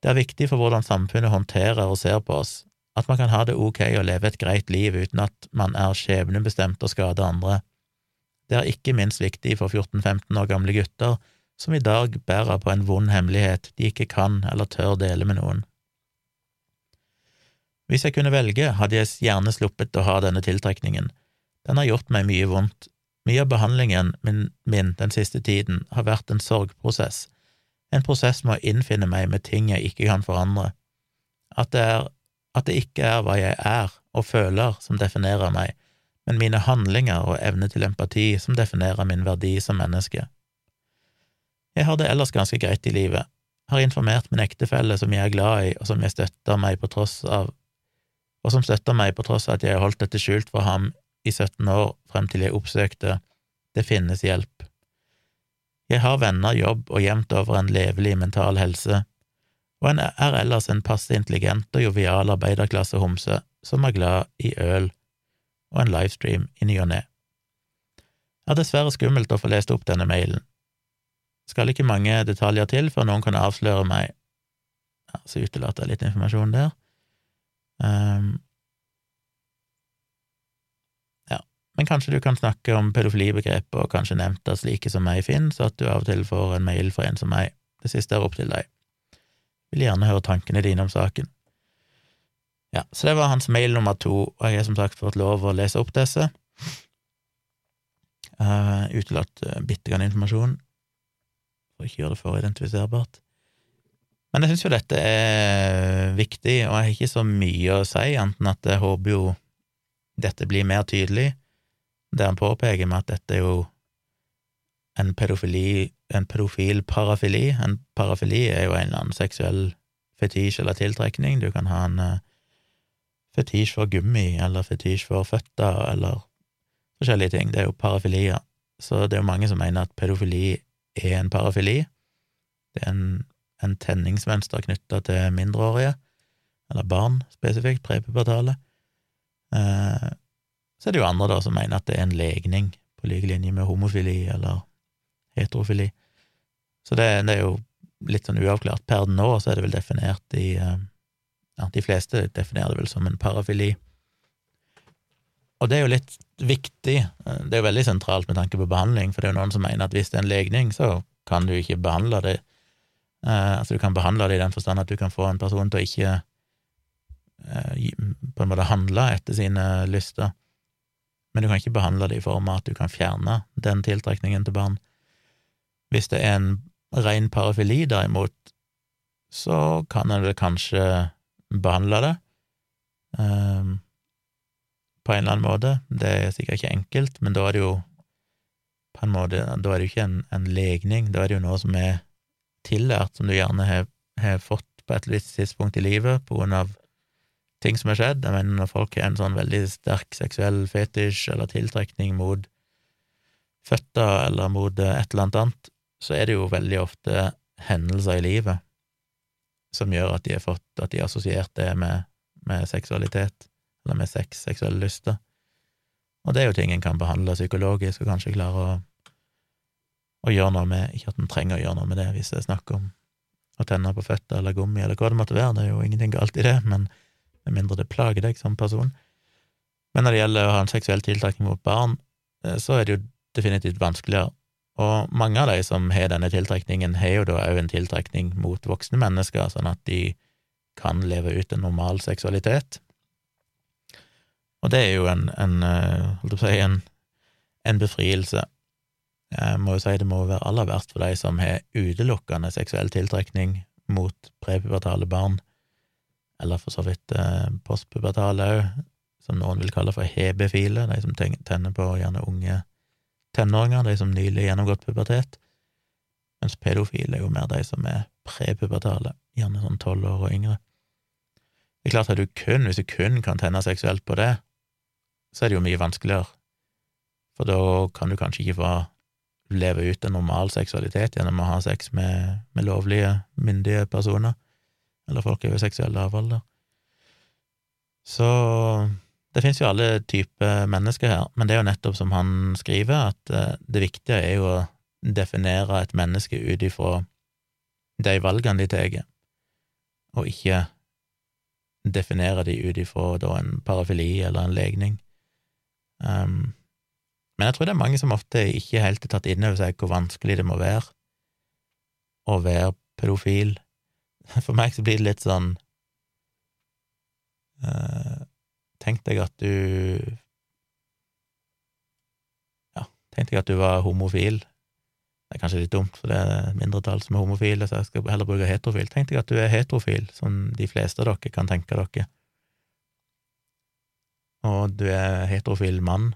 Det er viktig for hvordan samfunnet håndterer og ser på oss, at man kan ha det ok å leve et greit liv uten at man er skjebnebestemt og skader andre. Det er ikke minst viktig for 14–15 år gamle gutter som i dag bærer på en vond hemmelighet de ikke kan eller tør dele med noen. Hvis jeg kunne velge, hadde jeg gjerne sluppet å ha denne tiltrekningen. Den har gjort meg mye vondt, mye av behandlingen min, min, den siste tiden har vært en sorgprosess, en prosess med å innfinne meg med ting jeg ikke kan forandre, at det, er, at det ikke er hva jeg er og føler som definerer meg, men mine handlinger og evne til empati som definerer min verdi som menneske. Jeg har det ellers ganske greit i livet, har informert min ektefelle som jeg er glad i, og som jeg støtter meg på tross av, og som støtter meg på tross av at jeg har holdt dette skjult for ham i 17 år frem til jeg oppsøkte Det finnes hjelp. Jeg har venner, jobb og jevnt over en levelig mental helse, og en er ellers en passe intelligent og jovial arbeiderklasse-homse som er glad i øl og en livestream i ny og ne. Det er dessverre skummelt å få lest opp denne mailen. Skal ikke mange detaljer til før noen kan avsløre meg Så utelater jeg litt informasjon der. Um, Men kanskje du kan snakke om pedofilibegrepet og kanskje nevnt at slike som meg finnes, så at du av og til får en mail fra en som meg. Det siste er opp til deg. Vil gjerne høre tankene dine om saken. Ja, så det var hans mail nummer to, og jeg har som sagt fått lov å lese opp disse. Uh, utelatt uh, bitte grann informasjon, for ikke gjøre det for identifiserbart. Men jeg syns jo dette er viktig, og jeg har ikke så mye å si, enten at jeg håper jo dette blir mer tydelig der han påpeker med at dette er jo en pedofili, en pedofil parafili. En parafili er jo en eller annen seksuell fetisj eller tiltrekning. Du kan ha en uh, fetisj for gummi, eller fetisj for føtter, eller forskjellige ting. Det er jo parafilier. Så det er jo mange som mener at pedofili er en parafili. Det er en, en tenningsmønster knytta til mindreårige, eller barn spesifikt, prepubertale. Uh, så er det jo andre da som mener at det er en legning, på like linje med homofili eller heterofili. Så det, det er jo litt sånn uavklart. Per nå så er det vel definert i eh, Ja, de fleste definerer det vel som en parafili. Og det er jo litt viktig, eh, det er jo veldig sentralt med tanke på behandling, for det er jo noen som mener at hvis det er en legning, så kan du ikke behandle det. Eh, altså du kan behandle det i den forstand at du kan få en person til å ikke på en måte handle etter sine lyster men du kan ikke behandle det i form av at du kan fjerne den tiltrekningen til barn. Hvis det er en ren parafili, derimot, så kan en vel kanskje behandle det um, på en eller annen måte. Det er sikkert ikke enkelt, men da er det jo på en måte, da er det jo ikke en, en legning, da er det jo noe som er tillært, som du gjerne har, har fått på et visst tidspunkt i livet på grunn av ting som har skjedd. Jeg mener, når folk har en sånn veldig sterk seksuell fetisj eller tiltrekning mot føtter eller mot eh, et eller annet annet, så er det jo veldig ofte hendelser i livet som gjør at de har fått, at de har assosiert det med, med seksualitet, eller med sex, seksuelle lyster. Og det er jo ting en kan behandle psykologisk og kanskje klare å, å gjøre noe med, ikke at en trenger å gjøre noe med det hvis det er snakk om å tenne på føtter eller gummi eller hva det måtte være, det er jo ingenting galt i det, men med mindre det plager deg som person. Men når det gjelder å ha en seksuell tiltrekning mot barn, eh, så er det jo definitivt vanskeligere. Og mange av de som har denne tiltrekningen, har jo da òg en tiltrekning mot voksne mennesker, sånn at de kan leve ut en normal seksualitet. Og det er jo en, en eh, holdt på å si, en, en befrielse. Jeg må jo si det må være aller verst for de som har utelukkende seksuell tiltrekning mot prepubertale barn eller for så vidt eh, postpubertale òg, som noen vil kalle for hebefile, de som tenner på gjerne unge tenåringer, de som nylig gjennomgått pubertet, mens pedofile er jo mer de som er prepubertale, gjerne sånn tolv år og yngre. Det er klart at du kun, hvis du kun kan tenne seksuelt på det, så er det jo mye vanskeligere, for da kan du kanskje ikke få leve ut en normal seksualitet gjennom å ha sex med, med lovlige, myndige personer, eller folk er jo seksuelle lavalder. Så det finnes jo alle typer mennesker her, men det er jo nettopp som han skriver, at eh, det viktige er jo å definere et menneske ut ifra de valgene de tar, og ikke definere de ut ifra en parafili eller en legning. Um, men jeg tror det er mange som ofte ikke helt har tatt inn over seg hvor vanskelig det må være å være pedofil. For meg så blir det litt sånn uh, Tenk deg at du Ja, tenk deg at du var homofil. Det er kanskje litt dumt, for det er et mindretall som er homofile, så jeg skal heller bruke heterofil. Tenk deg at du er heterofil, som de fleste av dere kan tenke dere. Og du er heterofil mann,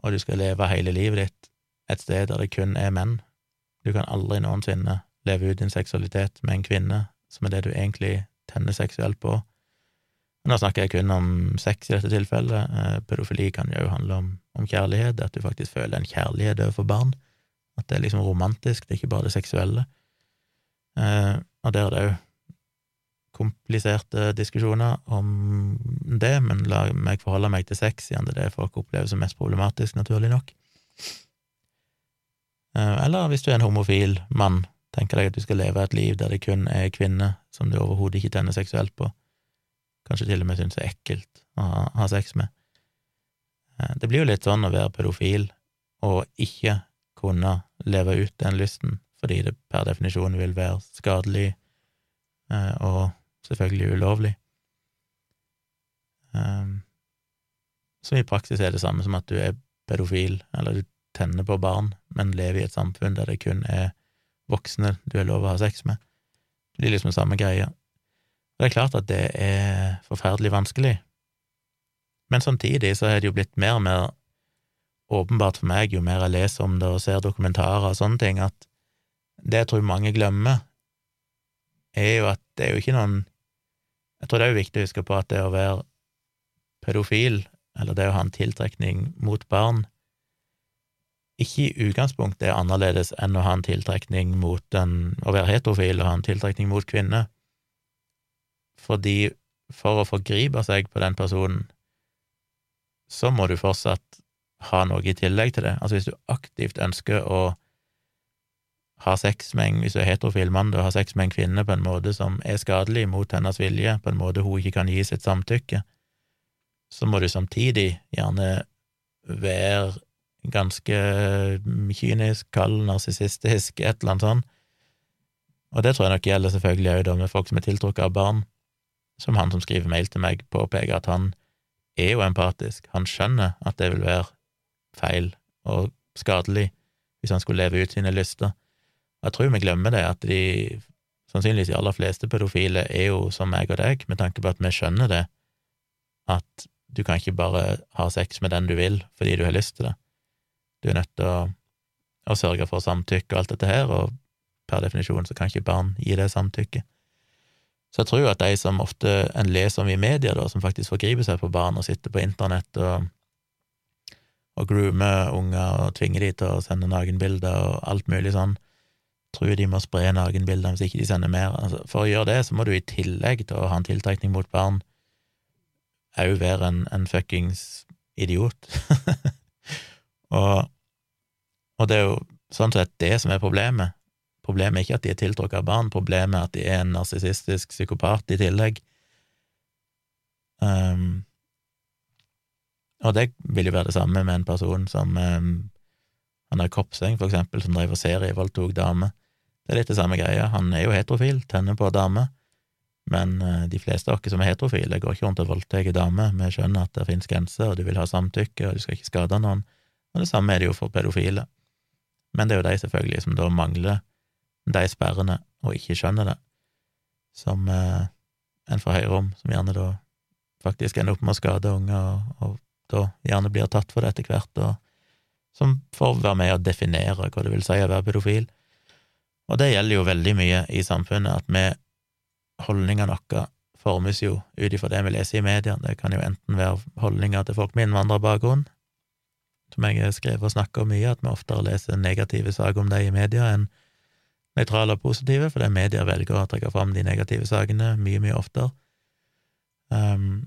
og du skal leve hele livet ditt et sted der det kun er menn. Du kan aldri noensinne leve ut din seksualitet med en kvinne, som er det du egentlig tenner seksuelt på. Nå snakker jeg kun om sex i dette tilfellet. Eh, pedofili kan jo handle om, om kjærlighet, at du faktisk føler en kjærlighet overfor barn. At det er liksom romantisk, det er ikke bare det seksuelle. Eh, og der er det òg kompliserte diskusjoner om det, men la meg forholde meg til sex, siden det er det folk opplever som mest problematisk, naturlig nok. Eh, eller hvis du er en homofil mann, tenker deg at du skal leve et liv der det kun er kvinner som du overhodet ikke tenner seksuelt på, kanskje til og med synes er ekkelt å ha, ha sex med. Eh, det blir jo litt sånn å være pedofil og ikke kunne leve ut den lysten, fordi det per definisjon vil være skadelig eh, og selvfølgelig ulovlig. Som i praksis er det samme som at du er pedofil, eller du tenner på barn, men lever i et samfunn der det kun er voksne du har lov å ha sex med. Det blir liksom samme greia. Det er klart at det er forferdelig vanskelig, men samtidig så er det jo blitt mer og mer åpenbart for meg, jo mer jeg leser om det og ser dokumentarer og sånne ting, at det jeg tror mange glemmer, er jo at det er jo ikke noen Jeg tror det er jo viktig å huske på at det å være pedofil, eller det å ha en tiltrekning mot barn, ikke i utgangspunktet er annerledes enn å ha en tiltrekning mot en, å være heterofil og ha en tiltrekning mot kvinner, fordi for å forgripe seg på den personen, så må du fortsatt ha noe i tillegg til det. Altså hvis du aktivt ønsker å ha sex med en, hvis du er heterofil mann, da ha sex med en kvinne på en måte som er skadelig mot hennes vilje, på en måte hun ikke kan gi sitt samtykke, så må du samtidig gjerne være ganske kynisk, kald, narsissistisk, et eller annet sånt. Og det tror jeg nok gjelder selvfølgelig òg med folk som er tiltrukket av barn, som han som skriver mail til meg, påpeker at han er jo empatisk, han skjønner at det vil være feil og skadelig hvis han skulle leve ut sine lyster. Jeg tror vi glemmer det, at de sannsynligvis de aller fleste pedofile er jo som meg og deg, med tanke på at vi skjønner det, at du kan ikke bare ha sex med den du vil fordi du har lyst til det. Du er nødt til å, å sørge for samtykke og alt dette her, og per definisjon så kan ikke barn gi det samtykket. Så jeg tror at de som ofte en leser om i media, da, som faktisk forgriper seg på barn og sitter på internett og og groomer unger og tvinger de til å sende nakenbilder og alt mulig sånn. Tror de må spre nakenbilder hvis ikke de sender mer. Altså, for å gjøre det, så må du i tillegg til å ha en tiltrekning mot barn òg være en, en fuckings idiot. og, og det er jo sånn sett det som er problemet. Problemet er ikke at de er tiltrukket av barn, problemet er at de er en narsissistisk psykopat i tillegg. Um, og det vil jo være det samme med en person som um, han der Kopseng, for eksempel, som driver serievoldtok damer. Det er litt det samme greia. Han er jo heterofil, tenner på damer, men uh, de fleste av oss som er heterofile, går ikke rundt og voldtar damer. Vi skjønner at det finnes grenser, og du vil ha samtykke, og du skal ikke skade noen. Og det samme er det jo for pedofile. Men det er jo de, selvfølgelig, som da mangler de sperrene og ikke skjønner det, som eh, en får høre om, som gjerne da faktisk ender opp med å skade unger, og, og da gjerne blir tatt for det etter hvert, og som får være med å definere hva det vil si å være pedofil. Og det gjelder jo veldig mye i samfunnet, at vi holdningene våre formes jo ut ifra det vi leser i media. Det kan jo enten være holdninger til folk med innvandrerbakgrunn, som jeg har skrevet og snakka om mye, at vi oftere leser negative saker om det i media enn nøytrale og positive, fordi media velger å trekke fram de negative sakene mye, mye oftere. Um,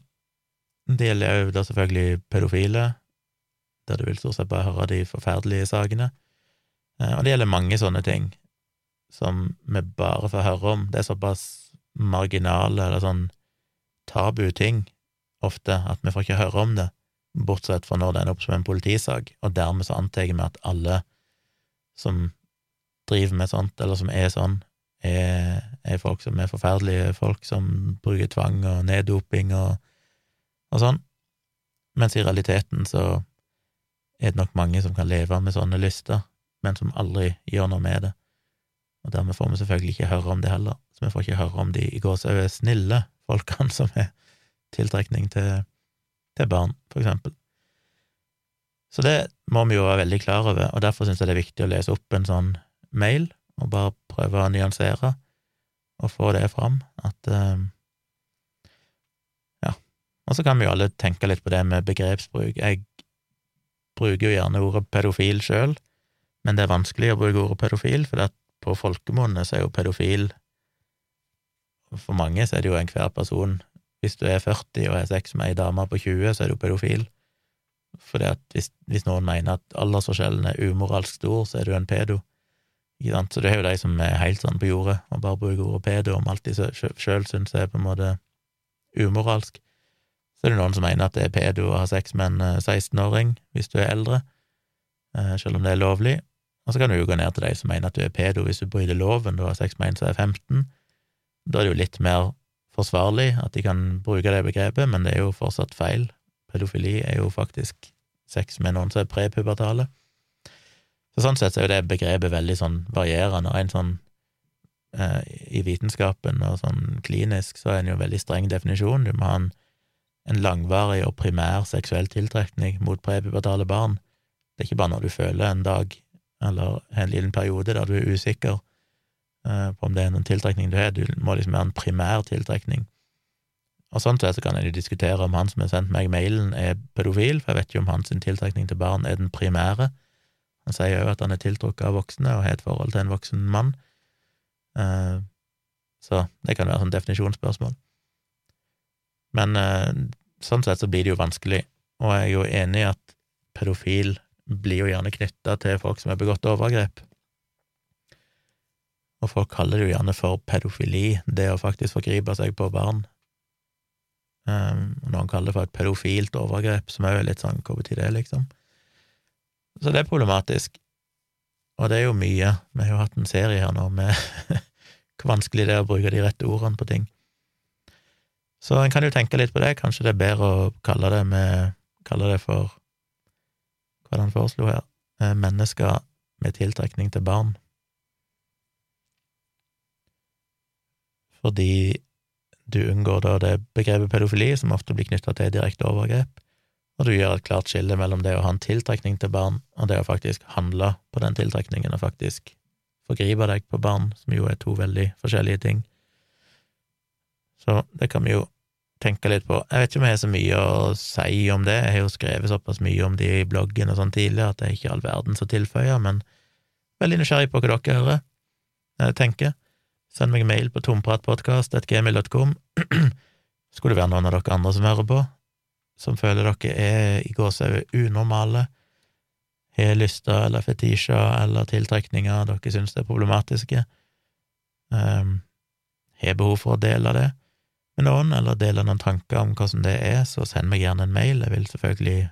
det gjelder jo da selvfølgelig pedofile, der du vil stort sett bare høre de forferdelige sakene. Uh, og det gjelder mange sånne ting som vi bare får høre om. Det er såpass marginale eller sånn tabu ting ofte at vi får ikke høre om det, bortsett fra når det ender opp som en politisak, og dermed så antar jeg at alle som driver med sånt, eller som er sånn, er, er folk som er forferdelige folk, som bruker tvang og neddoping og, og sånn, mens i realiteten så er det nok mange som kan leve med sånne lyster, men som aldri gjør noe med det, og dermed får vi selvfølgelig ikke høre om det heller, så vi får ikke høre om de i gåsehudet snille folkene som er tiltrekning til, til barn, for eksempel. Så det må vi jo være veldig klar over, og derfor syns jeg det er viktig å lese opp en sånn mail og bare prøve å nyansere og få det fram, at uh, Ja. Og så kan vi jo alle tenke litt på det med begrepsbruk. Jeg bruker jo gjerne ordet pedofil sjøl, men det er vanskelig å bruke ordet pedofil, for på folkemunne så er jo pedofil For mange så er det jo enhver person. Hvis du er 40 og har sex med ei dame på 20, så er du pedofil. Fordi at hvis, hvis noen mener at aldersforskjellen er umoralsk stor, så er du en pedo. Ikke sant? Så det er jo de som er helt sånn på jordet og bare bruker ordet pedo om alt de sjøl syns er på en måte umoralsk. Så er det noen som mener at det er pedo å ha sex med en 16-åring eh, hvis du er eldre, eh, selv om det er lovlig. Og så kan du jo gå ned til de som mener at du er pedo hvis du bryter loven, du har sex med en som er 15. Da er det jo litt mer forsvarlig at de kan bruke det begrepet, men det er jo fortsatt feil. Pedofili er jo faktisk sex med noen som er prepubertale. Så sånn sett så er jo det begrepet veldig sånn varierende, en sånn eh, i vitenskapen og sånn klinisk så er en jo veldig streng definisjon. Du må ha en, en langvarig og primær seksuell tiltrekning mot prepubertale barn. Det er ikke bare når du føler en dag eller en liten periode der du er usikker på om det er noen tiltrekning du har. Du må liksom ha en primær tiltrekning. Og sånn sett så kan jeg jo diskutere om han som har sendt meg mailen, er pedofil, for jeg vet ikke om hans tiltrekning til barn er den primære. Han sier jo at han er tiltrukket av voksne og har et forhold til en voksen mann. Uh, så det kan være sånn definisjonsspørsmål. Men uh, sånn sett så blir det jo vanskelig, og jeg er jo enig i at pedofil blir jo gjerne knytta til folk som har begått overgrep. Og folk kaller det jo gjerne for pedofili, det å faktisk forgripe seg på barn. Um, noen kaller det for et pedofilt overgrep, som er litt sånn hva betyr det, liksom? Så det er problematisk. Og det er jo mye. Vi har jo hatt en serie her nå med hvor vanskelig det er å bruke de rette ordene på ting. Så en kan jo tenke litt på det. Kanskje det er bedre å kalle det, med, kalle det for hva er det han foreslo her? Eh, mennesker med tiltrekning til barn. Fordi du unngår da det begrepet pedofili, som ofte blir knytta til direkte overgrep, og du gjør et klart skille mellom det å ha en tiltrekning til barn, og det å faktisk handle på den tiltrekningen og faktisk forgripe deg på barn, som jo er to veldig forskjellige ting. Så det kan vi jo tenke litt på. Jeg vet ikke om jeg har så mye å si om det, jeg har jo skrevet såpass mye om det i bloggen og sånn tidligere at det er ikke all verden som tilføyer, men veldig nysgjerrig på hva dere hører, jeg tenker. Send meg mail på tompratpodkast.gmil.com. Skulle det være noen av dere andre som hører på, som føler dere er i gåsehudet unormale, har lyster eller fetisjer eller tiltrekninger dere syns er problematiske, um, har behov for å dele det, med noen, eller dele noen tanker om som det er, så send meg gjerne en mail. Jeg vil selvfølgelig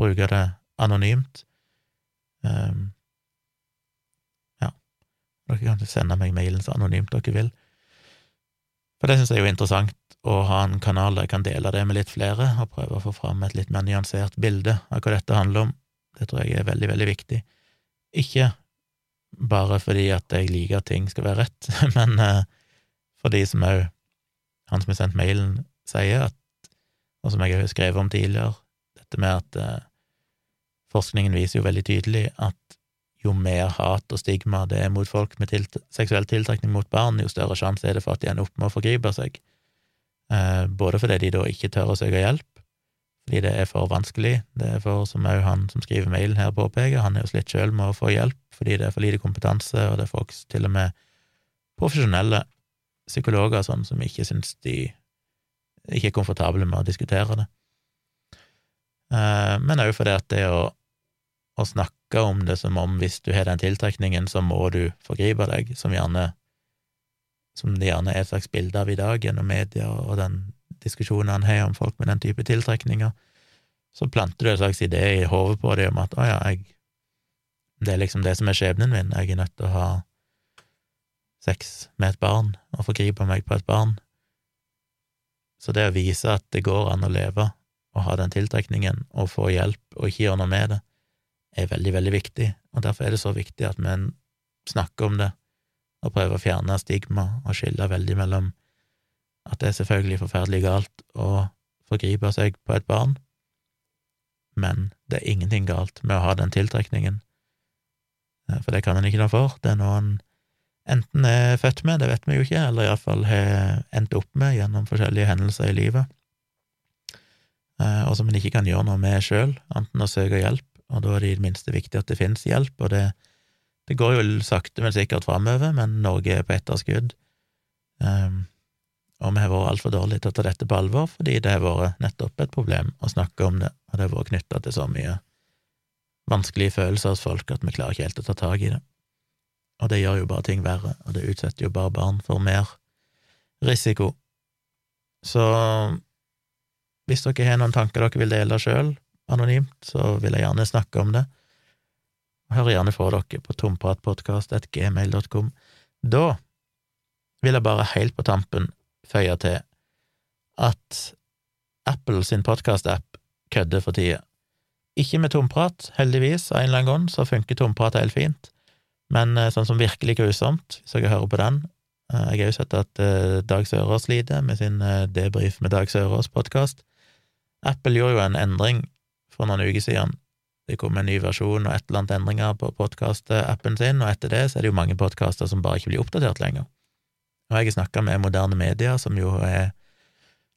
bruke det anonymt. Um, dere kan sende meg mailen så anonymt dere vil. For det syns jeg er jo interessant å ha en kanal der jeg kan dele det med litt flere, og prøve å få fram et litt mer nyansert bilde av hva dette handler om. Det tror jeg er veldig, veldig viktig. Ikke bare fordi at jeg liker at ting skal være rett, men uh, for de som òg han som har sendt mailen, sier, at, og som jeg har skrevet om tidligere, dette med at eh, forskningen viser jo veldig tydelig at jo mer hat og stigma det er mot folk med tilt seksuell tiltrekning mot barn, jo større sjanse er det for at de ender opp med å forgripe seg. Eh, både fordi de da ikke tør å søke hjelp, fordi det er for vanskelig, det er for, som òg han som skriver mailen her påpeker, han er jo slitt sjøl med å få hjelp fordi det er for lite kompetanse, og det er folk, til og med profesjonelle psykologer sånn, som ikke syns de ikke er komfortable med å diskutere det. Eh, men òg fordi at det å, å snakke om det som om hvis du har den tiltrekningen, så må du forgripe deg, som gjerne som det gjerne er et slags bilde av i dag gjennom media og den diskusjonen han har om folk med den type tiltrekninger, så planter du en slags idé i hodet på dem om at å ja, jeg, det er liksom det som er skjebnen min, jeg er nødt til å ha sex med et barn og forgripe meg på et barn. Så det å vise at det går an å leve og ha den tiltrekningen og få hjelp og ikke gjøre noe med det, er veldig, veldig viktig, og derfor er det så viktig at vi snakker om det og prøver å fjerne stigma og skille veldig mellom at det er selvfølgelig forferdelig galt å forgripe seg på et barn, men det er ingenting galt med å ha den tiltrekningen, eh, for det kan en ikke noe for. Det er noe en enten er født med, det vet vi jo ikke, eller iallfall har endt opp med gjennom forskjellige hendelser i livet, eh, og som en ikke kan gjøre noe med sjøl, enten å søke hjelp, og da er det i det minste viktig at det finnes hjelp, og det, det går jo sakte, men sikkert framover, men Norge er på etterskudd. Um, og vi har vært altfor dårlige til å ta dette på alvor, fordi det har vært nettopp et problem å snakke om det, og det har vært knytta til så mye vanskelige følelser hos folk at vi klarer ikke helt å ta tak i det. Og det gjør jo bare ting verre, og det utsetter jo bare barn for mer risiko. Så hvis dere har noen tanker dere vil dele sjøl, anonymt, så vil jeg gjerne snakke om det. Hør gjerne fra dere på tompratpodkast.gmail.com. Da vil jeg bare helt på tampen føye til at Apple sin podkast-app kødder for tida. Ikke med tomprat, heldigvis, av en eller annen grunn, så funker tomprat helt fint, men eh, sånn som virkelig grusomt, hvis dere hører på den eh, Jeg har jo sett at eh, Dag Sørås lider med sin debrief med Dag Sørås-podkast. Apple gjorde jo en endring for noen uker siden. Det kom en ny versjon og et eller annet endringer på podkast-appen sin, og etter det så er det jo mange podkaster som bare ikke blir oppdatert lenger. Og jeg har snakka med Moderne Media, som jo er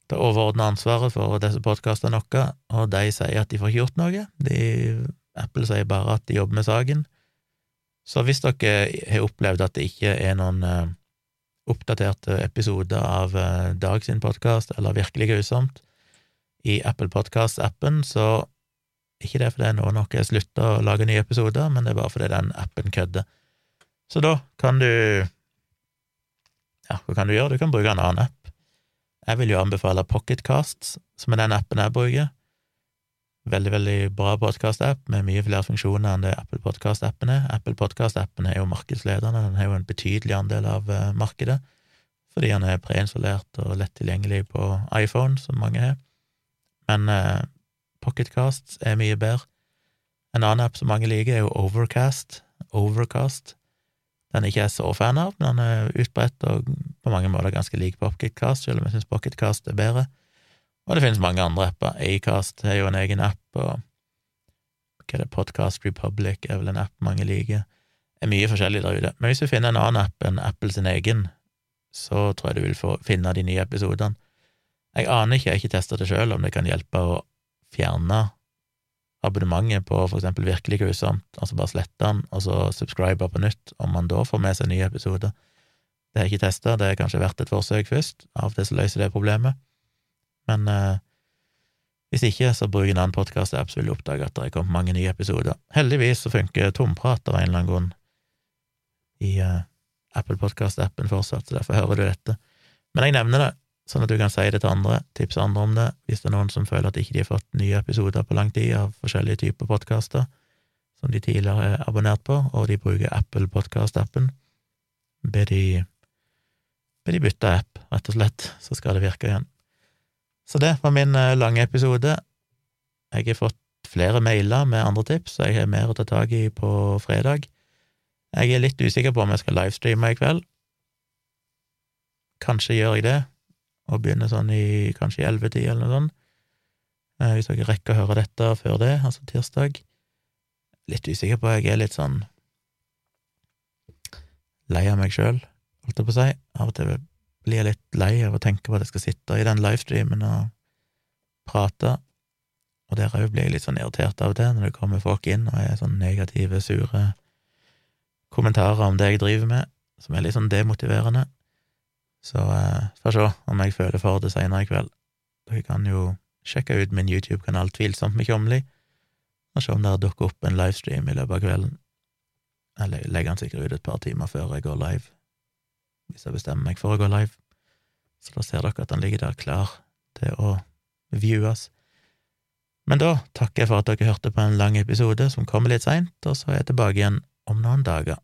det overordna ansvaret for disse podkastene våre, og de sier at de får ikke gjort noe. De, Apple sier bare at de jobber med saken. Så hvis dere har opplevd at det ikke er noen uh, oppdaterte episoder av uh, Dag sin podkast, eller Virkelig grusomt, i Apple Podcast-appen, så ikke det fordi det er nå nok jeg slutta å lage nye episoder, men det er bare fordi den appen kødder. Så da kan du ja, hva kan du gjøre? Du kan bruke en annen app. Jeg vil jo anbefale Pocketcasts, som er den appen jeg bruker. Veldig, veldig bra podkast-app med mye flere funksjoner enn det Apple Podcast-appen er. Apple Podcast-appen er jo markedsledende, den har jo en betydelig andel av uh, markedet, fordi den er preinstallert og lett tilgjengelig på iPhone, som mange har. Men Pocketcasts er mye bedre. En annen app som mange liker, er jo Overcast. Overcast den ikke er så fan av, men den er utbredt og på mange måter ganske lik Pocketcast, selv om jeg syns Pocketcast er bedre. Og det finnes mange andre apper. Acast er jo en egen app, og hva er det, Podcast Republic er vel en app mange liker. Det er mye forskjellig der ute. Men hvis du finner en annen app enn Apple sin egen, så tror jeg du vil få finne de nye episodene. Jeg aner ikke, jeg har ikke testa det sjøl, om det kan hjelpe å fjerne abonnementet på for eksempel Virkelig grusomt, altså bare slette den, og så subscribe på nytt, om man da får med seg nye episoder. Det har jeg ikke testa, det er kanskje verdt et forsøk først, av det som løser det problemet, men eh, hvis ikke, så bruk en annen podkast-app, så vil du oppdage at det er kommet mange nye episoder. Heldigvis så funker tomprat av en eller annen grunn i eh, Apple Podcast-appen fortsatt, så derfor hører du dette. Men jeg nevner det, sånn at du kan si det til andre, tipse andre om det, hvis det er noen som føler at ikke de har fått nye episoder på lang tid av forskjellige typer podkaster som de tidligere har abonnert på, og de bruker Apple Podcast-appen. Be de, be de bytte app, rett og slett, så skal det virke igjen. Så det var min eh, lange episode. Jeg har fått flere mailer med andre tips, så jeg har mer å ta tak i på fredag. Jeg er litt usikker på om jeg skal livestreame i kveld. Kanskje gjør jeg det, og begynner sånn i kanskje i ellevetid eller noe sånt. Eh, Hvis dere rekker å høre dette før det, altså tirsdag. Litt usikker på, jeg er litt sånn lei av meg sjøl, holdt jeg på å si. Av og til blir jeg litt lei av å tenke på at jeg skal sitte i den livestreamen og prate, og der òg blir jeg litt sånn irritert av det, når det kommer folk inn og er sånn negative, sure kommentarer om det jeg driver med, som er litt sånn demotiverende. Så eh, får se om jeg føler for det seinere i kveld. Dere kan jo sjekke ut min YouTube-kanal Tvilsomt med Kjomli, og se om det dukker opp en livestream i løpet av kvelden. Jeg legger den sikkert ut et par timer før jeg går live, hvis jeg bestemmer meg for å gå live. Så da ser dere at den ligger der klar til å viewes. Men da takker jeg for at dere hørte på en lang episode som kommer litt seint, og så er jeg tilbake igjen om noen dager.